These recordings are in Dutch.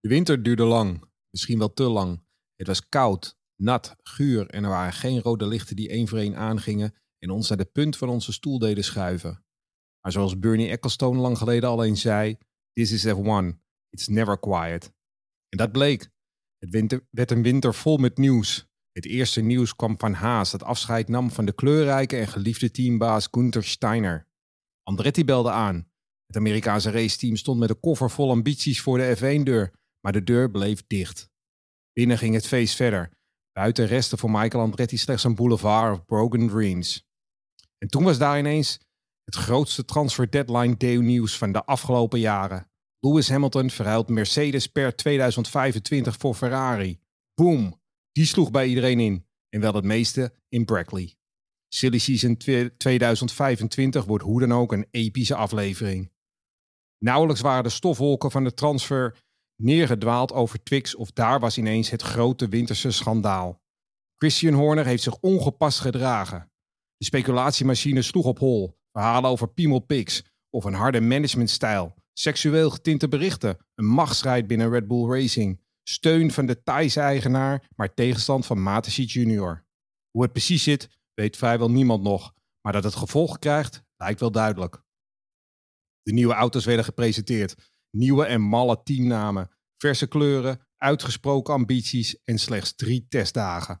De winter duurde lang, misschien wel te lang. Het was koud, nat, guur en er waren geen rode lichten die één voor één aangingen en ons naar de punt van onze stoel deden schuiven. Maar zoals Bernie Ecclestone lang geleden al eens zei, This is F1, it's never quiet. En dat bleek. Het winter, werd een winter vol met nieuws. Het eerste nieuws kwam van Haas dat afscheid nam van de kleurrijke en geliefde teambaas Gunther Steiner. Andretti belde aan. Het Amerikaanse raceteam stond met een koffer vol ambities voor de F1-deur, maar de deur bleef dicht. Binnen ging het feest verder. Buiten restte voor Michael Andretti slechts een boulevard of broken dreams. En toen was daar ineens het grootste transfer deadline day nieuws van de afgelopen jaren. Lewis Hamilton verhuilt Mercedes per 2025 voor Ferrari. Boom! Die sloeg bij iedereen in. En wel het meeste in Brackley. Silly Season 2025 wordt hoe dan ook een epische aflevering. Nauwelijks waren de stofwolken van de transfer neergedwaald over Twix of daar was ineens het grote winterse schandaal. Christian Horner heeft zich ongepast gedragen. De speculatiemachine sloeg op hol. Verhalen over piemelpics of een harde managementstijl. Seksueel getinte berichten. Een machtsstrijd binnen Red Bull Racing. Steun van de Thais-eigenaar, maar tegenstand van Matesi Jr. Hoe het precies zit, weet vrijwel niemand nog. Maar dat het gevolg krijgt, lijkt wel duidelijk. De nieuwe auto's werden gepresenteerd. Nieuwe en malle teamnamen, verse kleuren, uitgesproken ambities en slechts drie testdagen.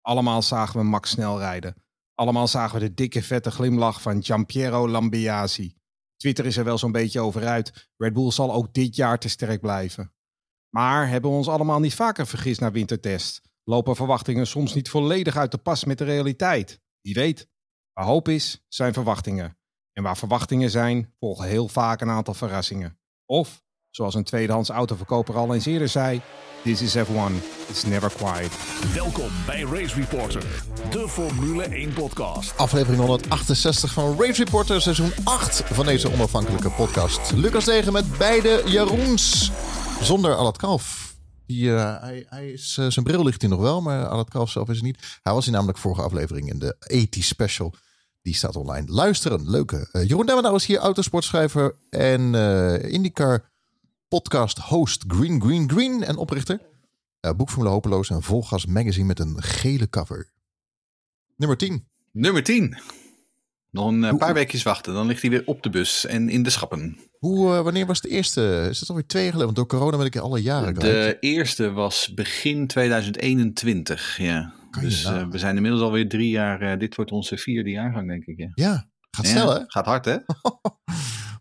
Allemaal zagen we Max snel rijden. Allemaal zagen we de dikke vette glimlach van Giampiero Lambiasi. Twitter is er wel zo'n beetje over uit. Red Bull zal ook dit jaar te sterk blijven. Maar hebben we ons allemaal niet vaker vergist naar wintertest? Lopen verwachtingen soms niet volledig uit de pas met de realiteit? Wie weet. Waar hoop is, zijn verwachtingen. En waar verwachtingen zijn, volgen heel vaak een aantal verrassingen. Of, zoals een tweedehands autoverkoper al eens eerder zei, This is F1, it's never quiet. Welkom bij Race Reporter, de Formule 1 podcast. Aflevering 168 van Race Reporter, seizoen 8 van deze onafhankelijke podcast. Lucas Degen met beide Jeroens, zonder Alat Kalf. Die, uh, hij, hij is, uh, zijn bril ligt hier nog wel, maar Alat Kalf zelf is er niet. Hij was hier namelijk vorige aflevering in de 80 special. Die staat online. Luisteren, leuke. Uh, Jeroen Demmenau is hier autosportschrijver en IndyCar podcast host Green Green Green en oprichter. Uh, Boekformule Hopeloos en Volgas Magazine met een gele cover. Nummer 10. Nummer 10. Nog een Hoe, paar weekjes wachten, dan ligt hij weer op de bus en in de schappen. Hoe, uh, wanneer was de eerste? Is dat alweer twee jaar geleden? Want door corona ben ik alle jaren. De eerste was begin 2021, ja. Dus uh, we zijn inmiddels alweer drie jaar. dit wordt onze vierde jaargang, denk ik. Ja, ja gaat snel hè? Gaat hard hè?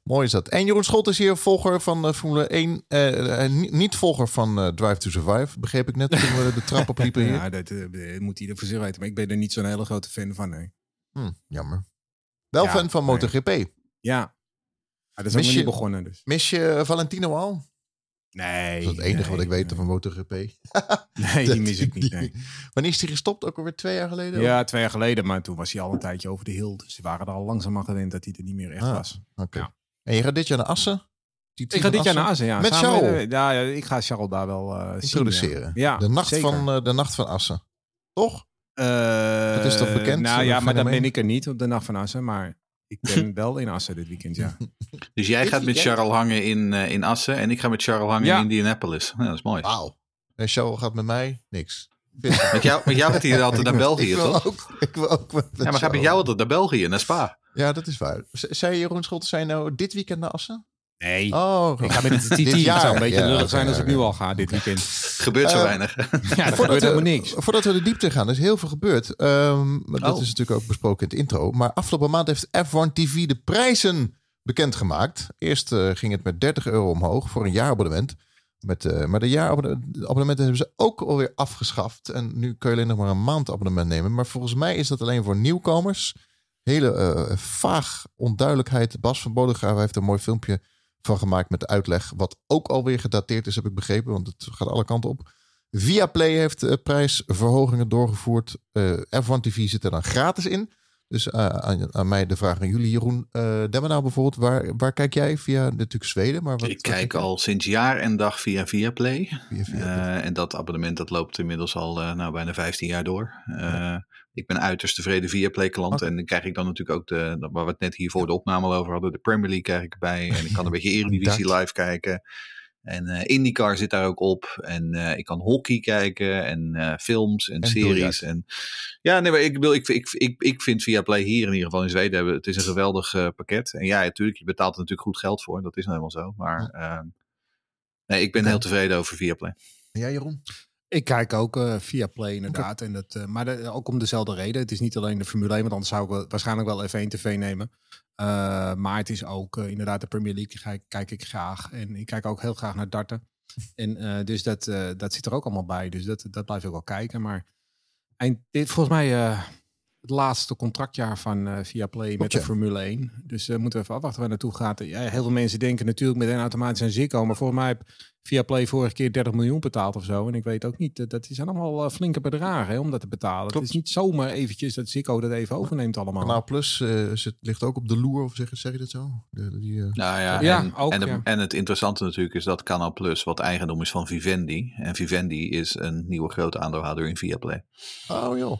Mooi is dat. En Jeroen Scholt is hier volger van uh, Formule 1. Uh, uh, niet volger van Drive to Survive, begreep ik net toen we de trap opliepen hier. ja, dat moet ieder voor zich weten. Maar ik ben er niet zo'n hele grote fan van, nee. Hm, jammer. Wel ja, fan van MotoGP. Nee. Ja. dat is mis je, niet begonnen dus. Mis je Valentino al? Nee. Dat is het enige nee, wat ik weet van MotoGP. nee, die mis ik niet. Nee. Wanneer is hij gestopt? Ook alweer twee jaar geleden? Ja, twee jaar geleden. Maar toen was hij al een tijdje over de hill. Dus ze waren er al langzaam aan gewend dat hij er niet meer echt ah, was. Oké. Okay. Ja. En je gaat dit jaar naar Assen? ik ga dit jaar naar Assen, ja. Met Charles? ja, ik ga Charles daar wel uh, Introduceren. Zien, ja. de, nacht van, uh, de nacht van Assen. Toch? Uh, dat is toch bekend? Nou ja, maar dan ben ik er niet op de nacht van Assen. Maar ik ben wel in Assen dit weekend, ja. Dus jij gaat met Charles hangen in, uh, in Assen en ik ga met Charles hangen ja. in Indianapolis. Ja, dat is mooi. Wauw. En Charles gaat met mij niks. met, jou, met jou gaat hij altijd naar België, ik toch? Ook, ik wil ook met ja, maar gaat met jou altijd naar België, naar Spa. Ja, dat is waar. Zei Jeroen Scholte, zijn nou dit weekend naar Assen? Nee. Oh, ik ga met het TT. Het zou een beetje lullig ja, zijn als ik nu al ga dit weekend. Gebeurt zo uh, weinig. ja, er gebeurt helemaal niks. Voordat we de diepte gaan, er is heel veel gebeurd. Um, dat oh. is natuurlijk ook besproken in het intro. Maar afgelopen maand heeft F1 TV de prijzen bekendgemaakt. Eerst uh, ging het met 30 euro omhoog voor een jaarabonnement. Met, uh, maar de jaarabonnementen hebben ze ook alweer afgeschaft. En nu kun je alleen nog maar een maandabonnement nemen. Maar volgens mij is dat alleen voor nieuwkomers. Hele uh, vaag onduidelijkheid. Bas van Bodegraaf heeft een mooi filmpje van gemaakt met de uitleg. Wat ook alweer gedateerd is, heb ik begrepen. Want het gaat alle kanten op. Viaplay heeft uh, prijsverhogingen doorgevoerd. Uh, F1 TV zit er dan gratis in. Dus uh, aan, aan, mij de vraag aan jullie, Jeroen uh, Demmenau bijvoorbeeld. Waar, waar kijk jij via natuurlijk Zweden? Maar wat, ik kijk al sinds jaar en dag via Viaplay. Via Viaplay. en dat abonnement dat loopt inmiddels al nou, bijna 15 jaar door. Ja. Ik ben uiterst tevreden Viaplay klant. Okay. En dan krijg ik dan natuurlijk ook, de, waar we het net hier voor de opname over hadden, de Premier League krijg ik erbij. En ik kan een beetje Eredivisie live kijken. En uh, IndyCar zit daar ook op. En uh, ik kan hockey kijken en uh, films en, en series. En, ja, nee, maar ik, wil, ik, ik, ik, ik vind Viaplay hier in ieder geval in Zweden hebben. Het is een geweldig pakket. En ja, natuurlijk, je betaalt er natuurlijk goed geld voor. Dat is nou helemaal zo. Maar ja. nee, ik ben heel tevreden over Viaplay. En jij, Jeroen? Ik kijk ook uh, via Play inderdaad. En dat, uh, maar de, ook om dezelfde reden. Het is niet alleen de Formule 1, want anders zou ik wel, waarschijnlijk wel F1 TV nemen. Uh, maar het is ook inderdaad de Premier League kijk, kijk, ik graag. En ik kijk ook heel graag naar darten. En dus dat, dat zit er ook allemaal bij. Dus dat, dat blijf ik wel kijken. Maar eind, dit, volgens mij het laatste contractjaar van uh, Viaplay met de Formule 1. Dus uh, moeten we even afwachten waar naartoe gaat. Ja, heel veel mensen denken natuurlijk meteen automatisch aan Ziggo. Maar volgens mij heb Viaplay vorige keer 30 miljoen betaald of zo. En ik weet ook niet, uh, dat zijn allemaal uh, flinke bedragen hè, om dat te betalen. Klopt. Het is niet zomaar eventjes dat Ziggo dat even overneemt allemaal. Nou Plus het ligt ook op de loer, of zeg, zeg je dat zo? De, die, nou ja, ja, en, ook, en, de, ja. en, het interessante natuurlijk is dat Canal Plus, wat eigendom is van Vivendi. En Vivendi is een nieuwe grote aandeelhouder in Viaplay. Oh joh.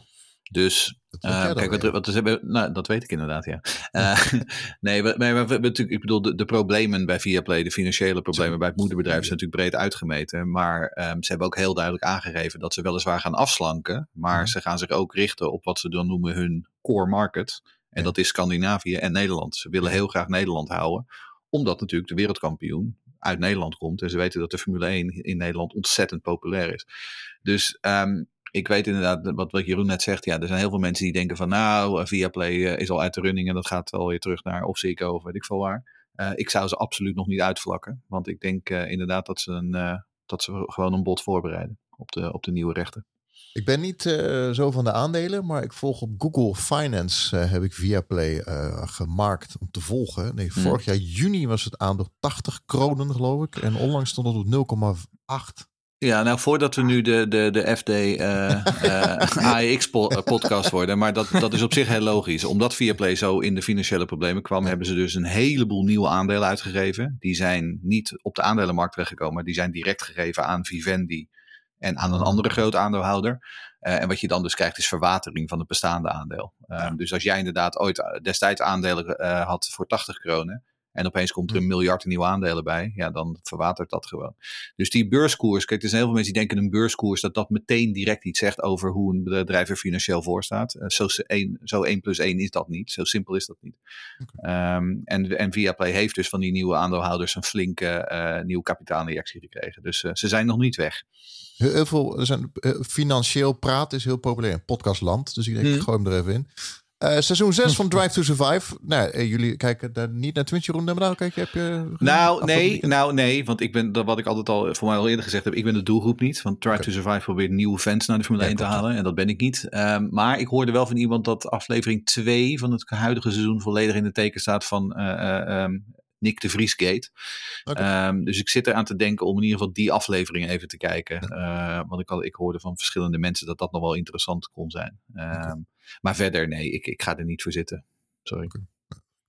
Dus uh, kijk, wat, wat hebben, nou, dat weet ik inderdaad, ja. Uh, nee, maar, maar, maar, natuurlijk, ik bedoel, de, de, problemen bij Viaplay, de financiële problemen bij het moederbedrijf zijn natuurlijk breed uitgemeten. Maar um, ze hebben ook heel duidelijk aangegeven dat ze weliswaar gaan afslanken, maar -hmm. ze gaan zich ook richten op wat ze dan noemen hun core market. En ja. dat is Scandinavië en Nederland. Ze willen heel graag Nederland houden, omdat natuurlijk de wereldkampioen uit Nederland komt. En ze weten dat de Formule 1 in Nederland ontzettend populair is. Dus um, ik weet inderdaad, wat, wat Jeroen net zegt, ja, er zijn heel veel mensen die denken van nou, Viaplay uh, is al uit de running en dat gaat wel weer terug naar of Ziggo of weet ik veel waar. Uh, ik zou ze absoluut nog niet uitvlakken, want ik denk uh, inderdaad dat ze, een, dat ze gewoon een bod voorbereiden op de, op de nieuwe rechten. Ik ben niet zo van de aandelen, maar ik volg op Google Finance, heb ik Viaplay gemarkt om te volgen. Nee, hmm. vorig jaar juni was het aandeel 80 kronen geloof ik en onlangs stond het op 0,8. Ja, nou voordat we nu de, de, de FD uh, uh, AEX podcast worden, maar dat, dat is op zich heel logisch. Omdat Viaplay zo in de financiële problemen kwam, hebben ze dus een heleboel nieuwe aandelen uitgegeven. Die zijn niet op de aandelenmarkt terechtgekomen, maar die zijn direct gegeven aan Vivendi en aan een andere grote aandeelhouder. Uh, en wat je dan dus krijgt is verwatering van het bestaande aandeel. Ja. Dus als jij inderdaad ooit destijds aandelen had voor 80 kronen, en opeens komt er een miljard nieuwe aandelen bij. Ja, dan verwatert dat gewoon. Dus die beurskoers. Kijk, er zijn heel veel mensen die denken een beurskoers. dat dat meteen direct iets zegt over hoe een bedrijf er financieel voor staat. Uh, zo, 1, zo 1 plus 1 is dat niet. Zo simpel is dat niet. Okay. Um, en, en Viaplay heeft dus van die nieuwe aandeelhouders. een flinke uh, nieuwe kapitaalinjectie gekregen. Dus uh, ze zijn nog niet weg. Heel veel, er zijn, financieel praten is heel populair in podcastland. Dus ik denk, hmm. ik gooi hem er even in. Uh, seizoen 6 van Drive to Survive. Nou, uh, jullie kijken daar niet naar Twitch, Jeroen. Maar kijk, heb je... Nou, nee, nou, nee. Want ik ben, dat wat ik altijd al voor mij al eerder gezegd heb, ik ben de doelgroep niet. Want Drive okay. to Survive probeert nieuwe fans naar de Formule ja, 1 te halen. En dat ben ik niet. Um, maar ik hoorde wel van iemand dat aflevering 2 van het huidige seizoen volledig in de teken staat van uh, um, Nick de Vriesgate. Okay. Um, dus ik zit eraan te denken om in ieder geval die aflevering even te kijken. Uh, want ik, had, ik hoorde van verschillende mensen dat dat nog wel interessant kon zijn. Um, okay. Maar verder, nee, ik, ik ga er niet voor zitten. Sorry. Okay.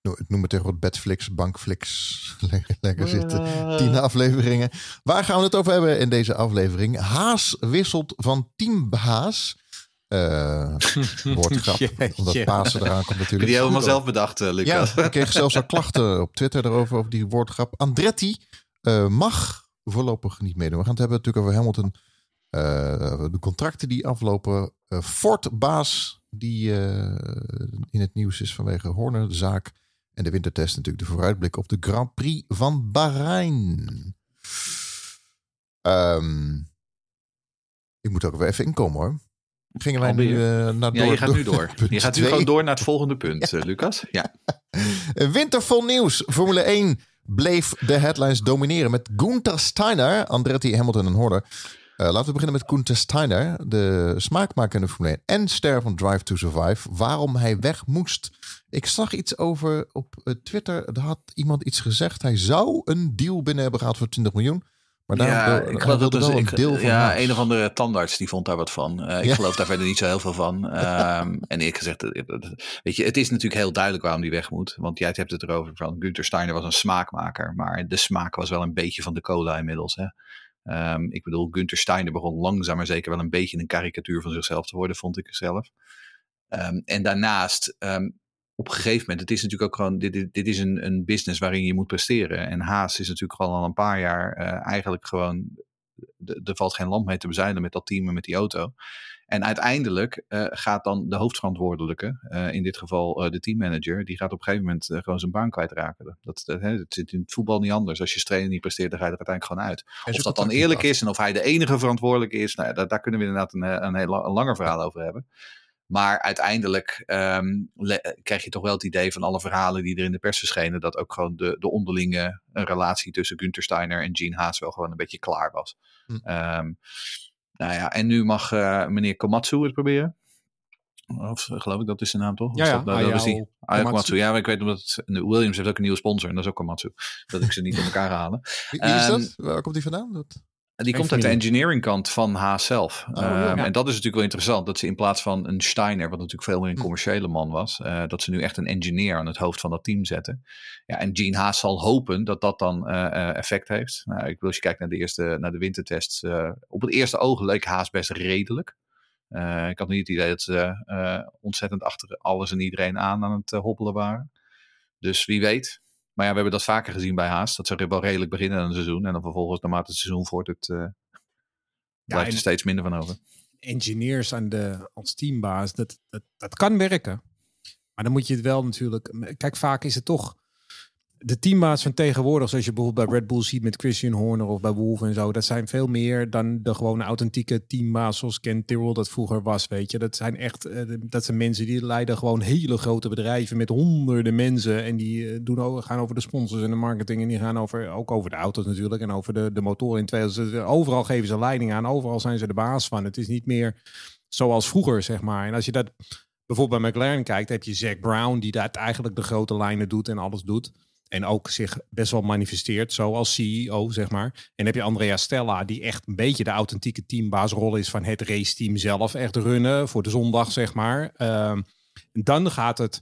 Nou, ik noem het tegen wat Bedflix, Bankflix. Lekker, lekker zitten. Uh. Tien afleveringen. Waar gaan we het over hebben in deze aflevering? Haas wisselt van Team Haas uh, woordgrap. yeah, omdat yeah. Pasen eraan komt natuurlijk. Die helemaal zelf bedacht, uh, Lucas. Ja, ik kreeg zelfs al klachten op Twitter erover, over die woordgrap. Andretti uh, mag voorlopig niet meedoen. We gaan het hebben natuurlijk over Hamilton. de contracten die aflopen. Ford-baas die in het nieuws is vanwege Horner, de zaak. En de wintertest natuurlijk de vooruitblik op de Grand Prix van Bahrein. Um, ik moet ook weer even inkomen hoor. Gingen wij nu uh, naar door, ja, je gaat nu door. Je gaat nu gewoon door naar het volgende punt, ja. uh, Lucas. Ja. Wintervol nieuws. Formule 1 bleef de headlines domineren met Gunther Steiner, Andretti, Hamilton en Horner. Uh, laten we beginnen met Gunther Steiner, de smaakmaker in de Formule 1 en ster van Drive to Survive. Waarom hij weg moest. Ik zag iets over op Twitter. Er had iemand iets gezegd. Hij zou een deal binnen hebben gehad voor 20 miljoen. Maar daar ja, wil, ik geloof dat dus een deel van. Ja, een of andere tandarts die vond daar wat van. Uh, ik ja. geloof daar verder niet zo heel veel van. Um, en ik gezegd, weet je, het is natuurlijk heel duidelijk waarom die weg moet. Want jij hebt het erover van Günther Steiner was een smaakmaker. Maar de smaak was wel een beetje van de cola inmiddels. Hè? Um, ik bedoel, Günther Steiner begon langzaam maar zeker wel een beetje een karikatuur van zichzelf te worden, vond ik zelf. Um, en daarnaast op een gegeven moment, het is natuurlijk ook gewoon, dit, dit, is een, een business waarin je moet presteren. En Haas is natuurlijk gewoon al een paar jaar eigenlijk gewoon, er valt geen land mee te bezeilen met dat team en met die auto. En uiteindelijk uh, gaat dan de hoofdverantwoordelijke, uh, in dit geval uh, de teammanager, die gaat op een gegeven moment gewoon zijn baan kwijtraken. Dat, dat, het zit in het voetbal niet anders. Als je trainer niet presteert, dan ga je er uiteindelijk gewoon uit. Of dat dan eerlijk is en of hij de enige verantwoordelijke is, nou, daar, daar kunnen we inderdaad een, een heel een langer verhaal over hebben. Maar uiteindelijk um, krijg je toch wel het idee van alle verhalen die er in de pers verschenen, dat ook gewoon de, de onderlinge relatie tussen Günther Steiner en Gene Haas wel gewoon een beetje klaar was. Hm. Um, nou ja, en nu mag uh, meneer Komatsu het proberen. Of eh, geloof ik, dat is zijn naam toch? Ja, ja. Dat, dat die. Komatsu. Komatsu. Ja, maar ik weet omdat Williams heeft ook een nieuwe sponsor en dat is ook Komatsu. Dat ik ze niet in elkaar halen. Wie, wie is dat? Um, Waar komt die vandaan? Dat... Die komt uit de engineering kant van Haas zelf. Oh, ja. um, en dat is natuurlijk wel interessant. Dat ze in plaats van een Steiner, wat natuurlijk veel meer een hm. commerciële man was, uh, dat ze nu echt een engineer aan het hoofd van dat team zetten. Ja, en Gene Haas zal hopen dat dat dan uh, effect heeft. Nou, ik wil als je kijkt naar de eerste, naar de wintertests. Uh, op het eerste oog leek Haas best redelijk. ik had niet het idee dat ze ontzettend achter alles en iedereen aan aan het hobbelen waren. Dus wie weet. Maar ja, we hebben dat vaker gezien bij Haas. Dat ze wel redelijk beginnen aan een seizoen. En dan vervolgens, naarmate het seizoen voortdurt, uh, blijft ja, er steeds minder van over. Engineers aan de, als teambaas, dat, dat, dat kan werken. Maar dan moet je het wel natuurlijk... Kijk, vaak is het toch de teammaats van tegenwoordig, zoals je bijvoorbeeld bij Red Bull ziet met Christian Horner of bij Wolf en zo, dat zijn veel meer dan de gewone authentieke teammaats zoals Ken Tyrrell dat vroeger was, weet je. Dat zijn echt, eh, dat zijn mensen die leiden gewoon hele grote bedrijven met honderden mensen en die eh, doen gaan over de sponsors en de marketing en die gaan over, ook over de auto's natuurlijk en over de, de motoren in twee. Overal geven ze leiding aan, overal zijn ze de baas van. Het is niet meer zoals vroeger, zeg maar. En als je dat bijvoorbeeld bij McLaren kijkt, heb je Zack Brown die dat eigenlijk de grote lijnen doet en alles doet. En ook zich best wel manifesteert, zoals CEO, zeg maar. En heb je Andrea Stella, die echt een beetje de authentieke teambaasrol is van het raceteam zelf echt runnen voor de zondag, zeg maar. Uh, dan gaat het,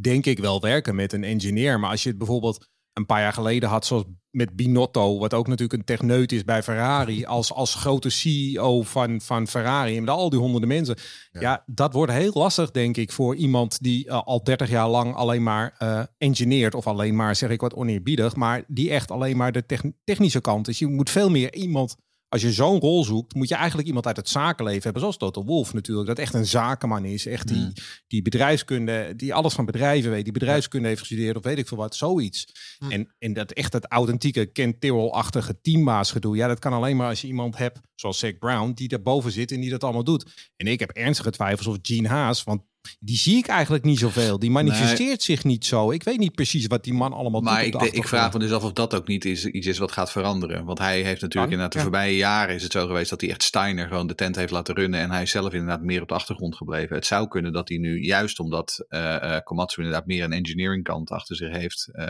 denk ik, wel werken met een engineer. Maar als je het bijvoorbeeld een paar jaar geleden had, zoals met Binotto, wat ook natuurlijk een techneut is bij Ferrari, als, als grote CEO van, van Ferrari en met al die honderden mensen. Ja. dat wordt heel lastig, denk ik, voor iemand die uh, al 30 jaar lang alleen maar uh, engineert, of alleen maar, zeg ik wat oneerbiedig, maar die echt alleen maar de technische kant is. Je moet veel meer iemand als je zo'n rol zoekt, moet je eigenlijk iemand uit het zakenleven hebben, zoals Total Wolf natuurlijk, dat echt een zakenman is, echt die, mm. die bedrijfskunde, die alles van bedrijven weet, die bedrijfskunde heeft gestudeerd of weet ik veel wat, zoiets. Mm. En, en dat echt het authentieke Ken Tyrrell-achtige teambaas gedoe, ja, dat kan alleen maar als je iemand hebt, zoals Zach Brown, die daarboven zit en die dat allemaal doet. En ik heb ernstige twijfels of Gene Haas, want die zie ik eigenlijk niet zoveel. Die manifesteert zich niet zo. Ik weet niet precies wat die man allemaal maar doet. Maar ik, ik, vraag me dus af of dat ook niet is, iets is wat gaat veranderen. Want hij heeft natuurlijk inderdaad de voorbije jaren is het zo geweest dat hij echt Steiner gewoon de tent heeft laten runnen. En hij is zelf inderdaad meer op de achtergrond gebleven. Het zou kunnen dat hij nu, juist omdat uh, Komatsu inderdaad meer een engineering kant achter zich heeft, uh,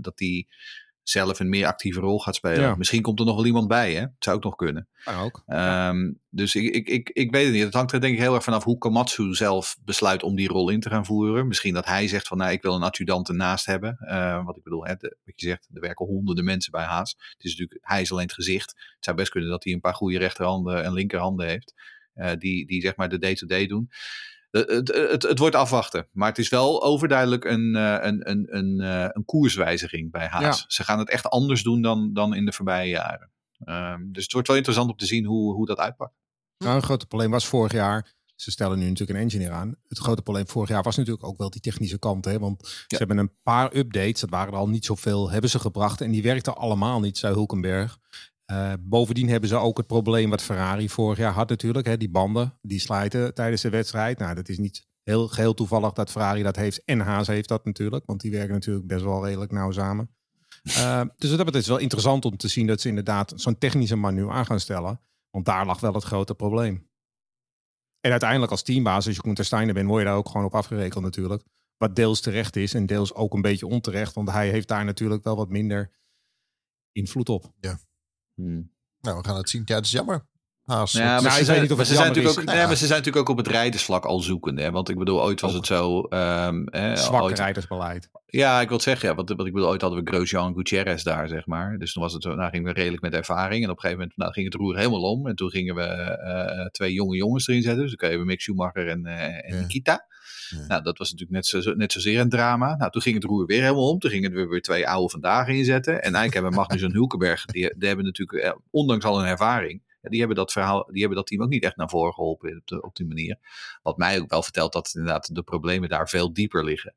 dat hij zelf een meer actieve rol gaat spelen. Misschien komt er nog wel iemand bij, hè? Het zou ook nog kunnen. Ja, ook. Um, dus ik, ik, ik, ik weet het niet. Het hangt er denk ik heel erg vanaf hoe Komatsu zelf besluit om die rol in te gaan voeren. Misschien dat hij zegt van, nou, ik wil een adjudant ernaast hebben. Uh, wat ik bedoel, hè, de, wat je zegt, er werken honderden mensen bij Haas. Het is natuurlijk, hij is alleen het gezicht. Het zou best kunnen dat hij een paar goede rechterhanden en linkerhanden heeft. Uh, die, die zeg maar de day-to-day -day doen. Eh, het, het, het, wordt afwachten. Maar het is wel overduidelijk een, eh, een, een, een, eh, een koerswijziging bij Haas. Ze gaan het echt anders doen dan, dan in de voorbije jaren. Um, dus het wordt wel interessant om te zien hoe, hoe dat uitpakt. Nou, een groot probleem was vorig jaar. Ze stellen nu natuurlijk een engineer aan. Het grote probleem vorig jaar was natuurlijk ook wel die technische kant. Hè? Want ze hebben een paar updates, dat waren er al niet zoveel, hebben ze gebracht. En die werkten allemaal niet, zei Hulkenberg. Uh, bovendien hebben ze ook het probleem wat Ferrari vorig jaar had natuurlijk. Hè, die banden, die slijten tijdens de wedstrijd. Nou, dat is niet heel geheel toevallig dat Ferrari dat heeft. En Haas heeft dat natuurlijk. Want die werken natuurlijk best wel redelijk nauw samen. Uh, dus dat is wel interessant om te zien dat ze inderdaad zo'n technische man nu aan gaan stellen. Want daar lag wel het grote probleem. En uiteindelijk als teambaas, als je Koen Steiner bent, word je daar ook gewoon op afgerekend natuurlijk. Wat deels terecht is en deels ook een beetje onterecht. Want hij heeft daar natuurlijk wel wat minder invloed op. Ja. Hmm. Nou, we gaan het zien. Ja, het is jammer. Haas. Ja, maar, Nou, ze, zijn, niet of maar het ze zijn natuurlijk ook, nee, maar ze zijn natuurlijk ook op het rijdersvlak al zoekende. Hè? Want ik bedoel, ooit was het zo. ehm, hè, Zwak ooit- rijdersbeleid. Ja, ik wil het zeggen, ja, want, want ik bedoel, ooit hadden we Grosjean Gutierrez daar, zeg maar. Dus toen was het zo, nou, gingen we redelijk met ervaring. En op een gegeven moment nou, ging het roer helemaal om. En toen gingen we eh, twee jonge jongens erin zetten. Dus dan kregen we Mick Schumacher en, eh, en Ja. Nikita. Ja. Nou, dat was natuurlijk net, zo, net zozeer een drama. Nou, toen ging het roer weer helemaal om. Toen gingen we weer twee oude vandaag inzetten. En eigenlijk hebben Magnus en Hulkenberg, die, die hebben natuurlijk, eh, ondanks al hun ervaring, die hebben dat verhaal, die hebben dat team ook niet echt naar voren geholpen op, de- op die manier. Wat mij ook wel vertelt dat inderdaad de problemen daar veel dieper liggen.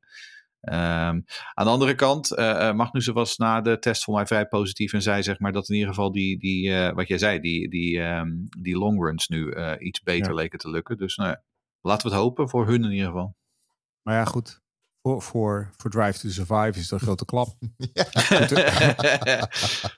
Ehm, aan de andere kant, eh, Magnussen was na de test voor mij vrij positief en zei zeg maar dat in ieder geval die, die eh, wat jij zei, die, die, ehm, die longruns nu iets beter Ja. leken te lukken. Dus nou, laten we het hopen voor hun in ieder geval. Maar ja, goed. Voor, voor, voor Drive to Survive is dat een grote klap.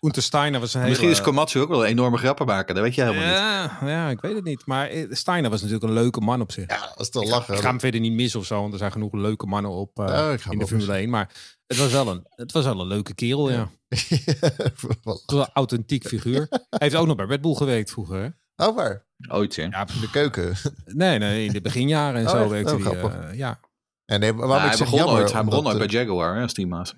Untersteiner was een hele... Misschien is Komatsu ook wel een enorme grappenmaker, dat weet je helemaal niet. ja, ja, ik weet het niet. Maar eh, Steiner was natuurlijk een leuke man op zich. Ja, dat is toch ik, ga, lachen. ik ga hem verder niet missen of zo, want er zijn genoeg leuke mannen op eh, Ja, ik ga hem in de Formule 1. Maar het was wel een, het was wel een leuke kerel, ja. Wel een authentiek figuur. Hij heeft ook nog bij Red Bull gewerkt vroeger, hè? Oh, waar? Ooit, hè? Ja, In de keuken. nee, nee, in de beginjaren en Oh, zo echt? werkte Oh, hij. grappig. eh, ja. En nee, waarom Ja, ik hij zeg begon jammer, ooit, hij begon ooit bij Jaguar hè, als teammaat.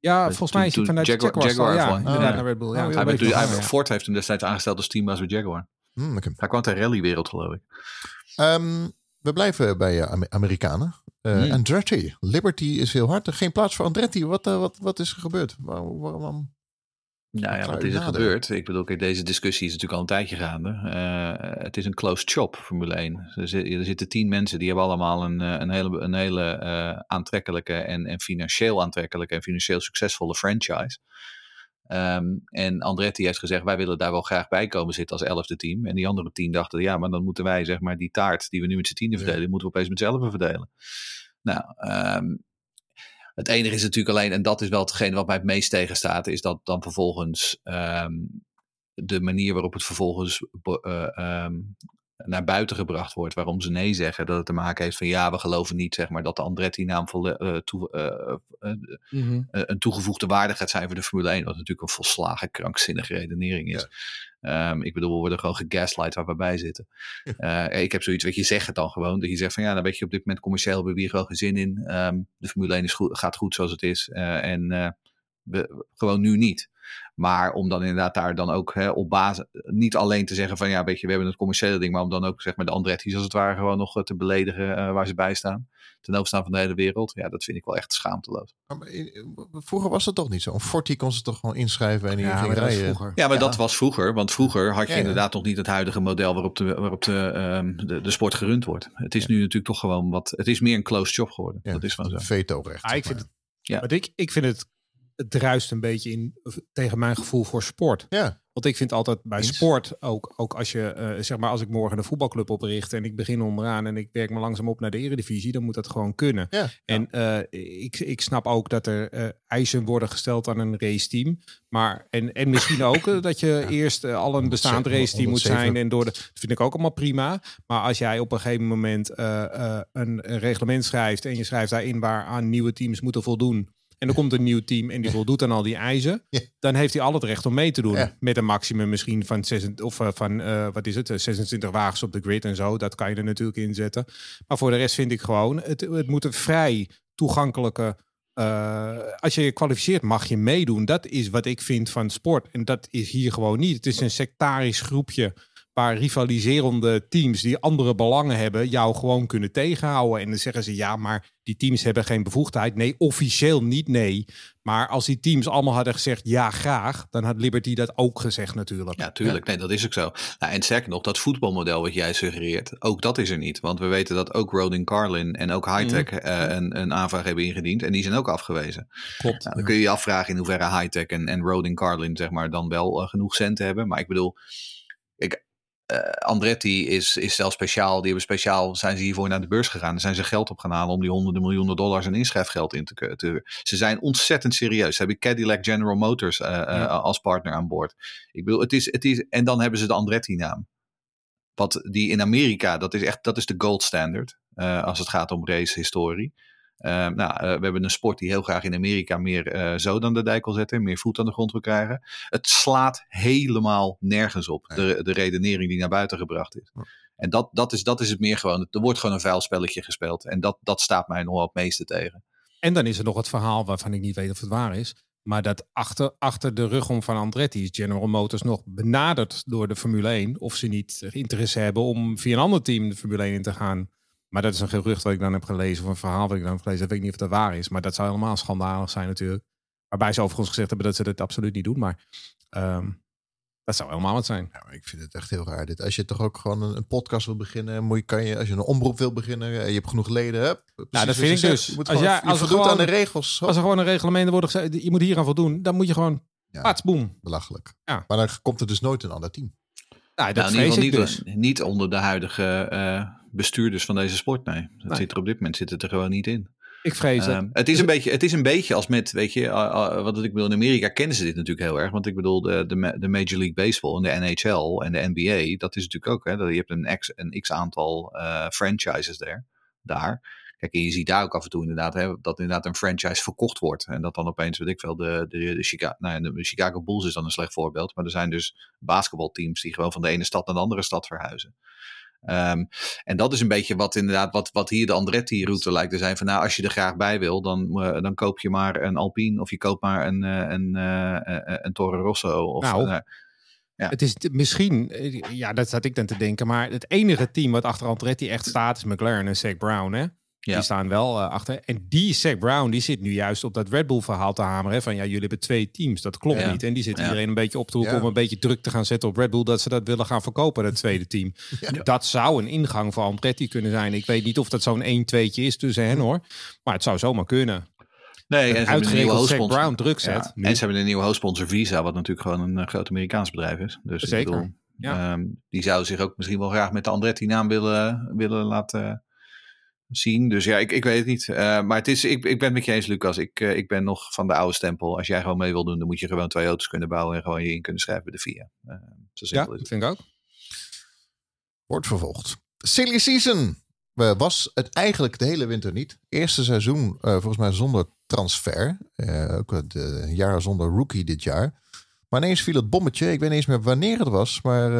ja, volgens mij is hij vanuit Jaguar- Jaguar, Jaguar, Jaguar ja, van- inderdaad ja. naar Red Bull. Ja, Oh, ja, dat Hij. Ford heeft hem destijds aangesteld als teambaas bij Jaguar. hmm, oké. Hij kwam uit de rallywereld, geloof ik. Ehm, we blijven bij eh, Ame- Amerikanen. Eh, Hmm. Andretti. Liberty is heel hard. Er geen plaats voor Andretti. Wat, wat, wat is er gebeurd? Waarom? waarom- Nou ja, wat is er gebeurd? Ik bedoel, kijk, deze discussie is natuurlijk al een tijdje gaande. Eh, het is een closed shop, Formule 1. Er, er zitten tien mensen, die hebben allemaal een, eh, een hele, een hele eh, aantrekkelijke en, en financieel aantrekkelijke en financieel succesvolle franchise. Ehm, en Andretti heeft gezegd, wij willen daar wel graag bij komen zitten als elfde team. En die andere tien dachten, ja, maar dan moeten wij zeg maar die taart die we nu met z'n tienen Ja. verdelen, moeten we opeens met z'n elfen verdelen. Nou, ehm, het enige is natuurlijk alleen, en dat is wel hetgene wat mij het meest tegenstaat, is dat dan vervolgens ehm, de manier waarop het vervolgens eh, ehm, naar buiten gebracht wordt, waarom ze nee zeggen, dat het te maken heeft van ja, we geloven niet zeg maar, dat de Andretti-naam eh, toe- eh, Mhm. een toegevoegde waarde gaat zijn voor de Formule 1, wat natuurlijk een volslagen krankzinnige redenering is. Ehm, ik bedoel, we worden gewoon gegaslight waar we bij zitten. Eh, ik heb zoiets, weet je, zeg het dan gewoon. Dat je zegt van ja, dan weet je, op dit moment commercieel hebben we hier gewoon geen zin in. Ehm, de Formule 1 is goed, gaat goed zoals het is. eh, en eh, we, gewoon nu niet. Maar om dan inderdaad daar dan ook hè, op basis, niet alleen te zeggen van ja, weet je, we hebben het commerciële ding, maar om dan ook zeg maar de Andretti's als het ware gewoon nog te beledigen waar ze bij staan. Ten overstaan van de hele wereld. Ja, dat vind ik wel echt schaamteloos. Maar, eh, Vroeger was dat toch niet zo? Een Forti kon ze toch gewoon inschrijven en die Ja, ging maar dat was rijden. vroeger. Ja, maar Ja. dat was vroeger. Want vroeger had je Ja, ja. inderdaad nog niet het huidige model waarop de, waarop de, ehm, de, de sport gerund wordt. Het is nu natuurlijk toch gewoon wat. Het is meer een closed shop geworden. Ja, dat is gewoon zo. een veto-recht. Ah, ik vind maar. het, Ja. want ik, ik vind het, het druist een beetje in tegen mijn gevoel voor sport. Ja, Want ik vind altijd bij Eens. sport, ook, ook als je, eh, zeg maar, als ik morgen een voetbalclub opricht en ik begin onderaan en ik werk me langzaam op naar de eredivisie, dan moet dat gewoon kunnen. ja. En eh, ik, ik snap ook dat er eh, eisen worden gesteld aan een raceteam. Maar, en, en misschien ook dat je eerst al een bestaand 107 raceteam moet zijn. En door de, dat vind ik ook allemaal prima. Maar als jij op een gegeven moment een, een reglement schrijft en je schrijft daarin waar aan nieuwe teams moeten voldoen. En er komt een nieuw team en die voldoet aan al die eisen. Ja. Dan heeft hij al het recht om mee te doen. Ja. Met een maximum misschien van, 26, of, eh, van eh, wat is het, eh, 26 wagens op de grid en zo. Dat kan je er natuurlijk in zetten. Maar voor de rest vind ik gewoon, het, het moet een vrij toegankelijke. eh, als je je kwalificeert, mag je meedoen. Dat is wat ik vind van sport. En dat is hier gewoon niet. Het is een sectarisch groepje waar rivaliserende teams die andere belangen hebben, jou gewoon kunnen tegenhouden. En dan zeggen ze ja, maar die teams hebben geen bevoegdheid. Nee, officieel niet, nee. Maar als die teams allemaal hadden gezegd ja, graag, dan had Liberty dat ook gezegd natuurlijk. Ja, tuurlijk. Nee, dat is ook zo. Nou, en sterker nog, dat voetbalmodel wat jij suggereert, ook dat is er niet. Want we weten dat ook Rodin Carlin en ook Hightech eh, een, een aanvraag hebben ingediend. En die zijn ook afgewezen. Klopt. Nou, dan kun je je afvragen in hoeverre Hightech en, en Rodin Carlin zeg maar, dan wel eh, genoeg centen hebben. Maar ik bedoel, ik, eh, Andretti is, is zelfs speciaal. Die hebben speciaal, zijn ze hiervoor naar de beurs gegaan. Daar zijn ze geld op gaan halen om die honderden miljoenen dollars aan inschrijfgeld in te, te Ze zijn ontzettend serieus. Ze hebben Cadillac General Motors eh, eh, als partner aan boord. Ik bedoel, het is, het is, en dan hebben ze de Andretti-naam. Wat die in Amerika, dat is echt, dat is de gold standard. als het gaat om racehistorie. Uh, nou, uh, we hebben een sport die heel graag in Amerika meer uh, zo dan de dijk wil zetten, meer voet aan de grond wil krijgen. Het slaat helemaal nergens op, de, de redenering die naar buiten gebracht is. En dat, dat, is, dat is het meer gewoon. Er wordt gewoon een vuil spelletje gespeeld. En dat, dat staat mij nog wel het meeste tegen. En dan is er nog het verhaal waarvan ik niet weet of het waar is. Maar dat achter, achter de rug om van Andretti is General Motors nog benaderd door de Formule 1. Of ze niet interesse hebben om via een ander team de Formule 1 in te gaan. Maar dat is een gerucht wat ik dan heb gelezen. Of een verhaal wat ik dan heb gelezen. Dat weet ik niet of dat waar is. Maar dat zou helemaal schandalig zijn natuurlijk. Waarbij ze overigens gezegd hebben dat ze dat absoluut niet doen. Maar um, dat zou helemaal wat zijn. Ja, ik vind het echt heel raar. Dit. Als je toch ook gewoon een, een podcast wil beginnen, moet je, kan je, als je een omroep wil beginnen, je hebt genoeg leden. Hup, nou, dat vind ik dus. Je moet als, jij, als er gewoon, aan de regels. Als er gewoon een reglement wordt gezegd, je moet hier aan voldoen, dan moet je gewoon, ja, pats, boem. Belachelijk. Ja. Maar dan komt er dus nooit een ander team. Nou, dat nou, in niet, dus. niet onder de huidige uh, bestuurders van deze sport, nee. Dat zit er op dit moment zit het er gewoon niet in. Ik vrees het. Um, het, is een beetje, het is een beetje als met, weet je, uh, uh, wat ik bedoel, in Amerika kennen ze dit natuurlijk heel erg. Want ik bedoel, de, de, de Major League Baseball en de NHL en de NBA, dat is natuurlijk ook, hè, dat je hebt een x, een x aantal uh, franchises daar. daar. Kijk, en je ziet daar ook af en toe inderdaad hè, dat inderdaad een franchise verkocht wordt. En dat dan opeens, weet ik veel, de, de, de, Chicago, nou ja, de Chicago Bulls is dan een slecht voorbeeld. Maar er zijn dus basketbalteams die gewoon van de ene stad naar de andere stad verhuizen. Um, en dat is een beetje wat inderdaad, wat, wat hier de Andretti-route lijkt te zijn. Van nou, als je er graag bij wil, dan, uh, dan koop je maar een Alpine of je koopt maar een, uh, een, uh, een Toro Rosso. Of, nou, ja. Het is misschien, ja, dat zat ik dan te denken, maar het enige team wat achter Andretti echt staat is McLaren en Zach Brown, hè? Ja. Die staan wel uh, achter. En die Zach Brown, die zit nu juist op dat Red Bull verhaal te hameren. Van ja, jullie hebben twee teams. Dat klopt ja. niet. En die zit iedereen een beetje op te roepen om een beetje druk te gaan zetten op Red Bull. Dat ze dat willen gaan verkopen, dat tweede team. Dat zou een ingang voor Andretti kunnen zijn. Ik weet niet of dat zo'n 1 2 is tussen hen hoor. Maar het zou zomaar kunnen. Nee, en ze hebben een nieuwe hoofdsponsor. Brown druk zet. En ze hebben een nieuwe hoofdsponsor Visa, wat natuurlijk gewoon een uh, groot Amerikaans bedrijf is. Dus Zeker. Bedoel, ja. um, die zou zich ook misschien wel graag met de Andretti naam willen, willen laten zien. Dus ja, ik, ik weet het niet. Uh, maar het is, ik, ik ben het met je eens, Lucas. Ik, uh, ik ben nog van de oude stempel. Als jij gewoon mee wil doen, dan moet je gewoon twee auto's kunnen bouwen en gewoon je in kunnen schrijven bij de VIA. Uh, ja, dat vind ik ook. Wordt vervolgd. Silly Season was het eigenlijk de hele winter niet. Eerste seizoen volgens mij zonder transfer. ook het jaar zonder rookie dit jaar. Maar ineens viel het bommetje. Ik weet niet eens meer wanneer het was. Maar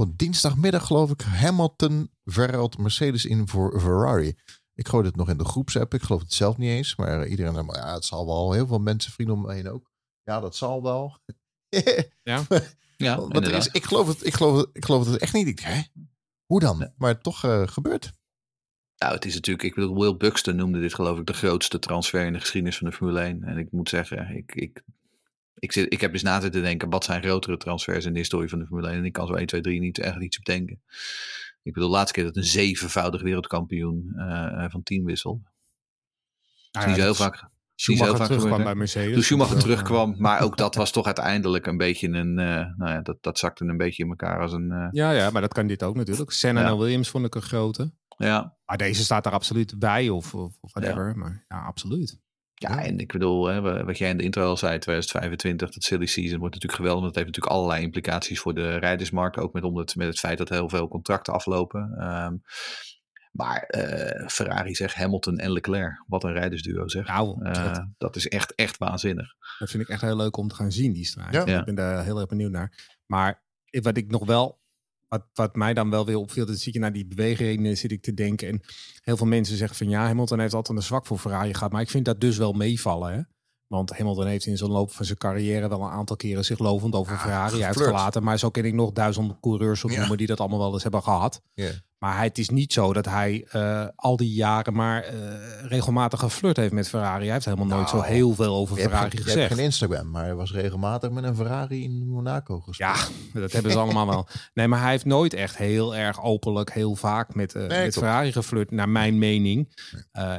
op dinsdagmiddag geloof ik Hamilton verruilt Mercedes in voor Ferrari. Ik gooi het nog in de groepsapp. Ik geloof het zelf niet eens. Maar iedereen zei, ja, het zal wel. Heel veel mensen, vrienden om me heen ook. Ja, dat zal wel. ja, ja Want er is, ik, geloof het, ik, geloof het, ik geloof het echt niet. Ik, hè? Hoe dan? Maar toch uh, gebeurt. Nou, het is natuurlijk, ik bedoel, Will Buxton noemde dit geloof ik de grootste transfer in de geschiedenis van de Formule 1. En ik moet zeggen, ik, ik ik, zit, ik heb eens na te denken, wat zijn grotere transfers in de historie van de Formule 1? En ik kan zo 1, 2, 3 niet echt iets op denken. Ik bedoel, de laatste keer dat een zevenvoudig wereldkampioen uh, van team wissel. Nou ja, niet zo heel vaak. Schumacher vaak terugkwam bij Mercedes. Toen Schumacher terugkwam, maar ook dat was toch uiteindelijk een beetje een, uh, nou ja, dat, dat zakte een beetje in elkaar als een... Uh, ja, ja, maar dat kan dit ook natuurlijk. Senna ja. en Williams vond ik een grote. Ja. Maar deze staat er absoluut bij of, of, of whatever. Ja. Maar ja, absoluut. Ja, en ik bedoel, hè, wat jij in de intro al zei, 2025, dat silly season wordt natuurlijk geweldig. Want dat heeft natuurlijk allerlei implicaties voor de rijdersmarkt. Ook met, omdat, met het feit dat heel veel contracten aflopen. Um, maar uh, Ferrari zegt Hamilton en Leclerc. Wat een rijdersduo zeg. Nou, uh, dat, dat, is echt, echt waanzinnig. Dat vind ik echt heel leuk om te gaan zien, die strijd. Ja. Ik ben daar heel erg benieuwd naar. Maar wat ik nog wel wat, wat mij dan wel weer opviel, dan zie je naar die bewegingen zit ik te denken. En heel veel mensen zeggen van ja, Hamilton heeft altijd een zwak voor Ferrari gehad. Maar ik vind dat dus wel meevallen. Hè? Want Hamilton heeft in zo'n loop van zijn carrière wel een aantal keren zich lovend over ja, Ferrari geflirt. uitgelaten. Maar zo ken ik nog duizend coureurs opnoemen ja. die dat allemaal wel eens hebben gehad. Ja. Maar het is niet zo dat hij uh, al die jaren maar uh, regelmatig geflirt heeft met Ferrari. Hij heeft helemaal nou, nooit zo heel veel over Ferrari hebt, gezegd. Hebt geen Instagram, maar hij was regelmatig met een Ferrari in Monaco gesproken. Ja, dat hebben ze allemaal wel. Nee, maar hij heeft nooit echt heel erg openlijk, heel vaak met, uh, nee, met Ferrari geflirt, naar mijn mening.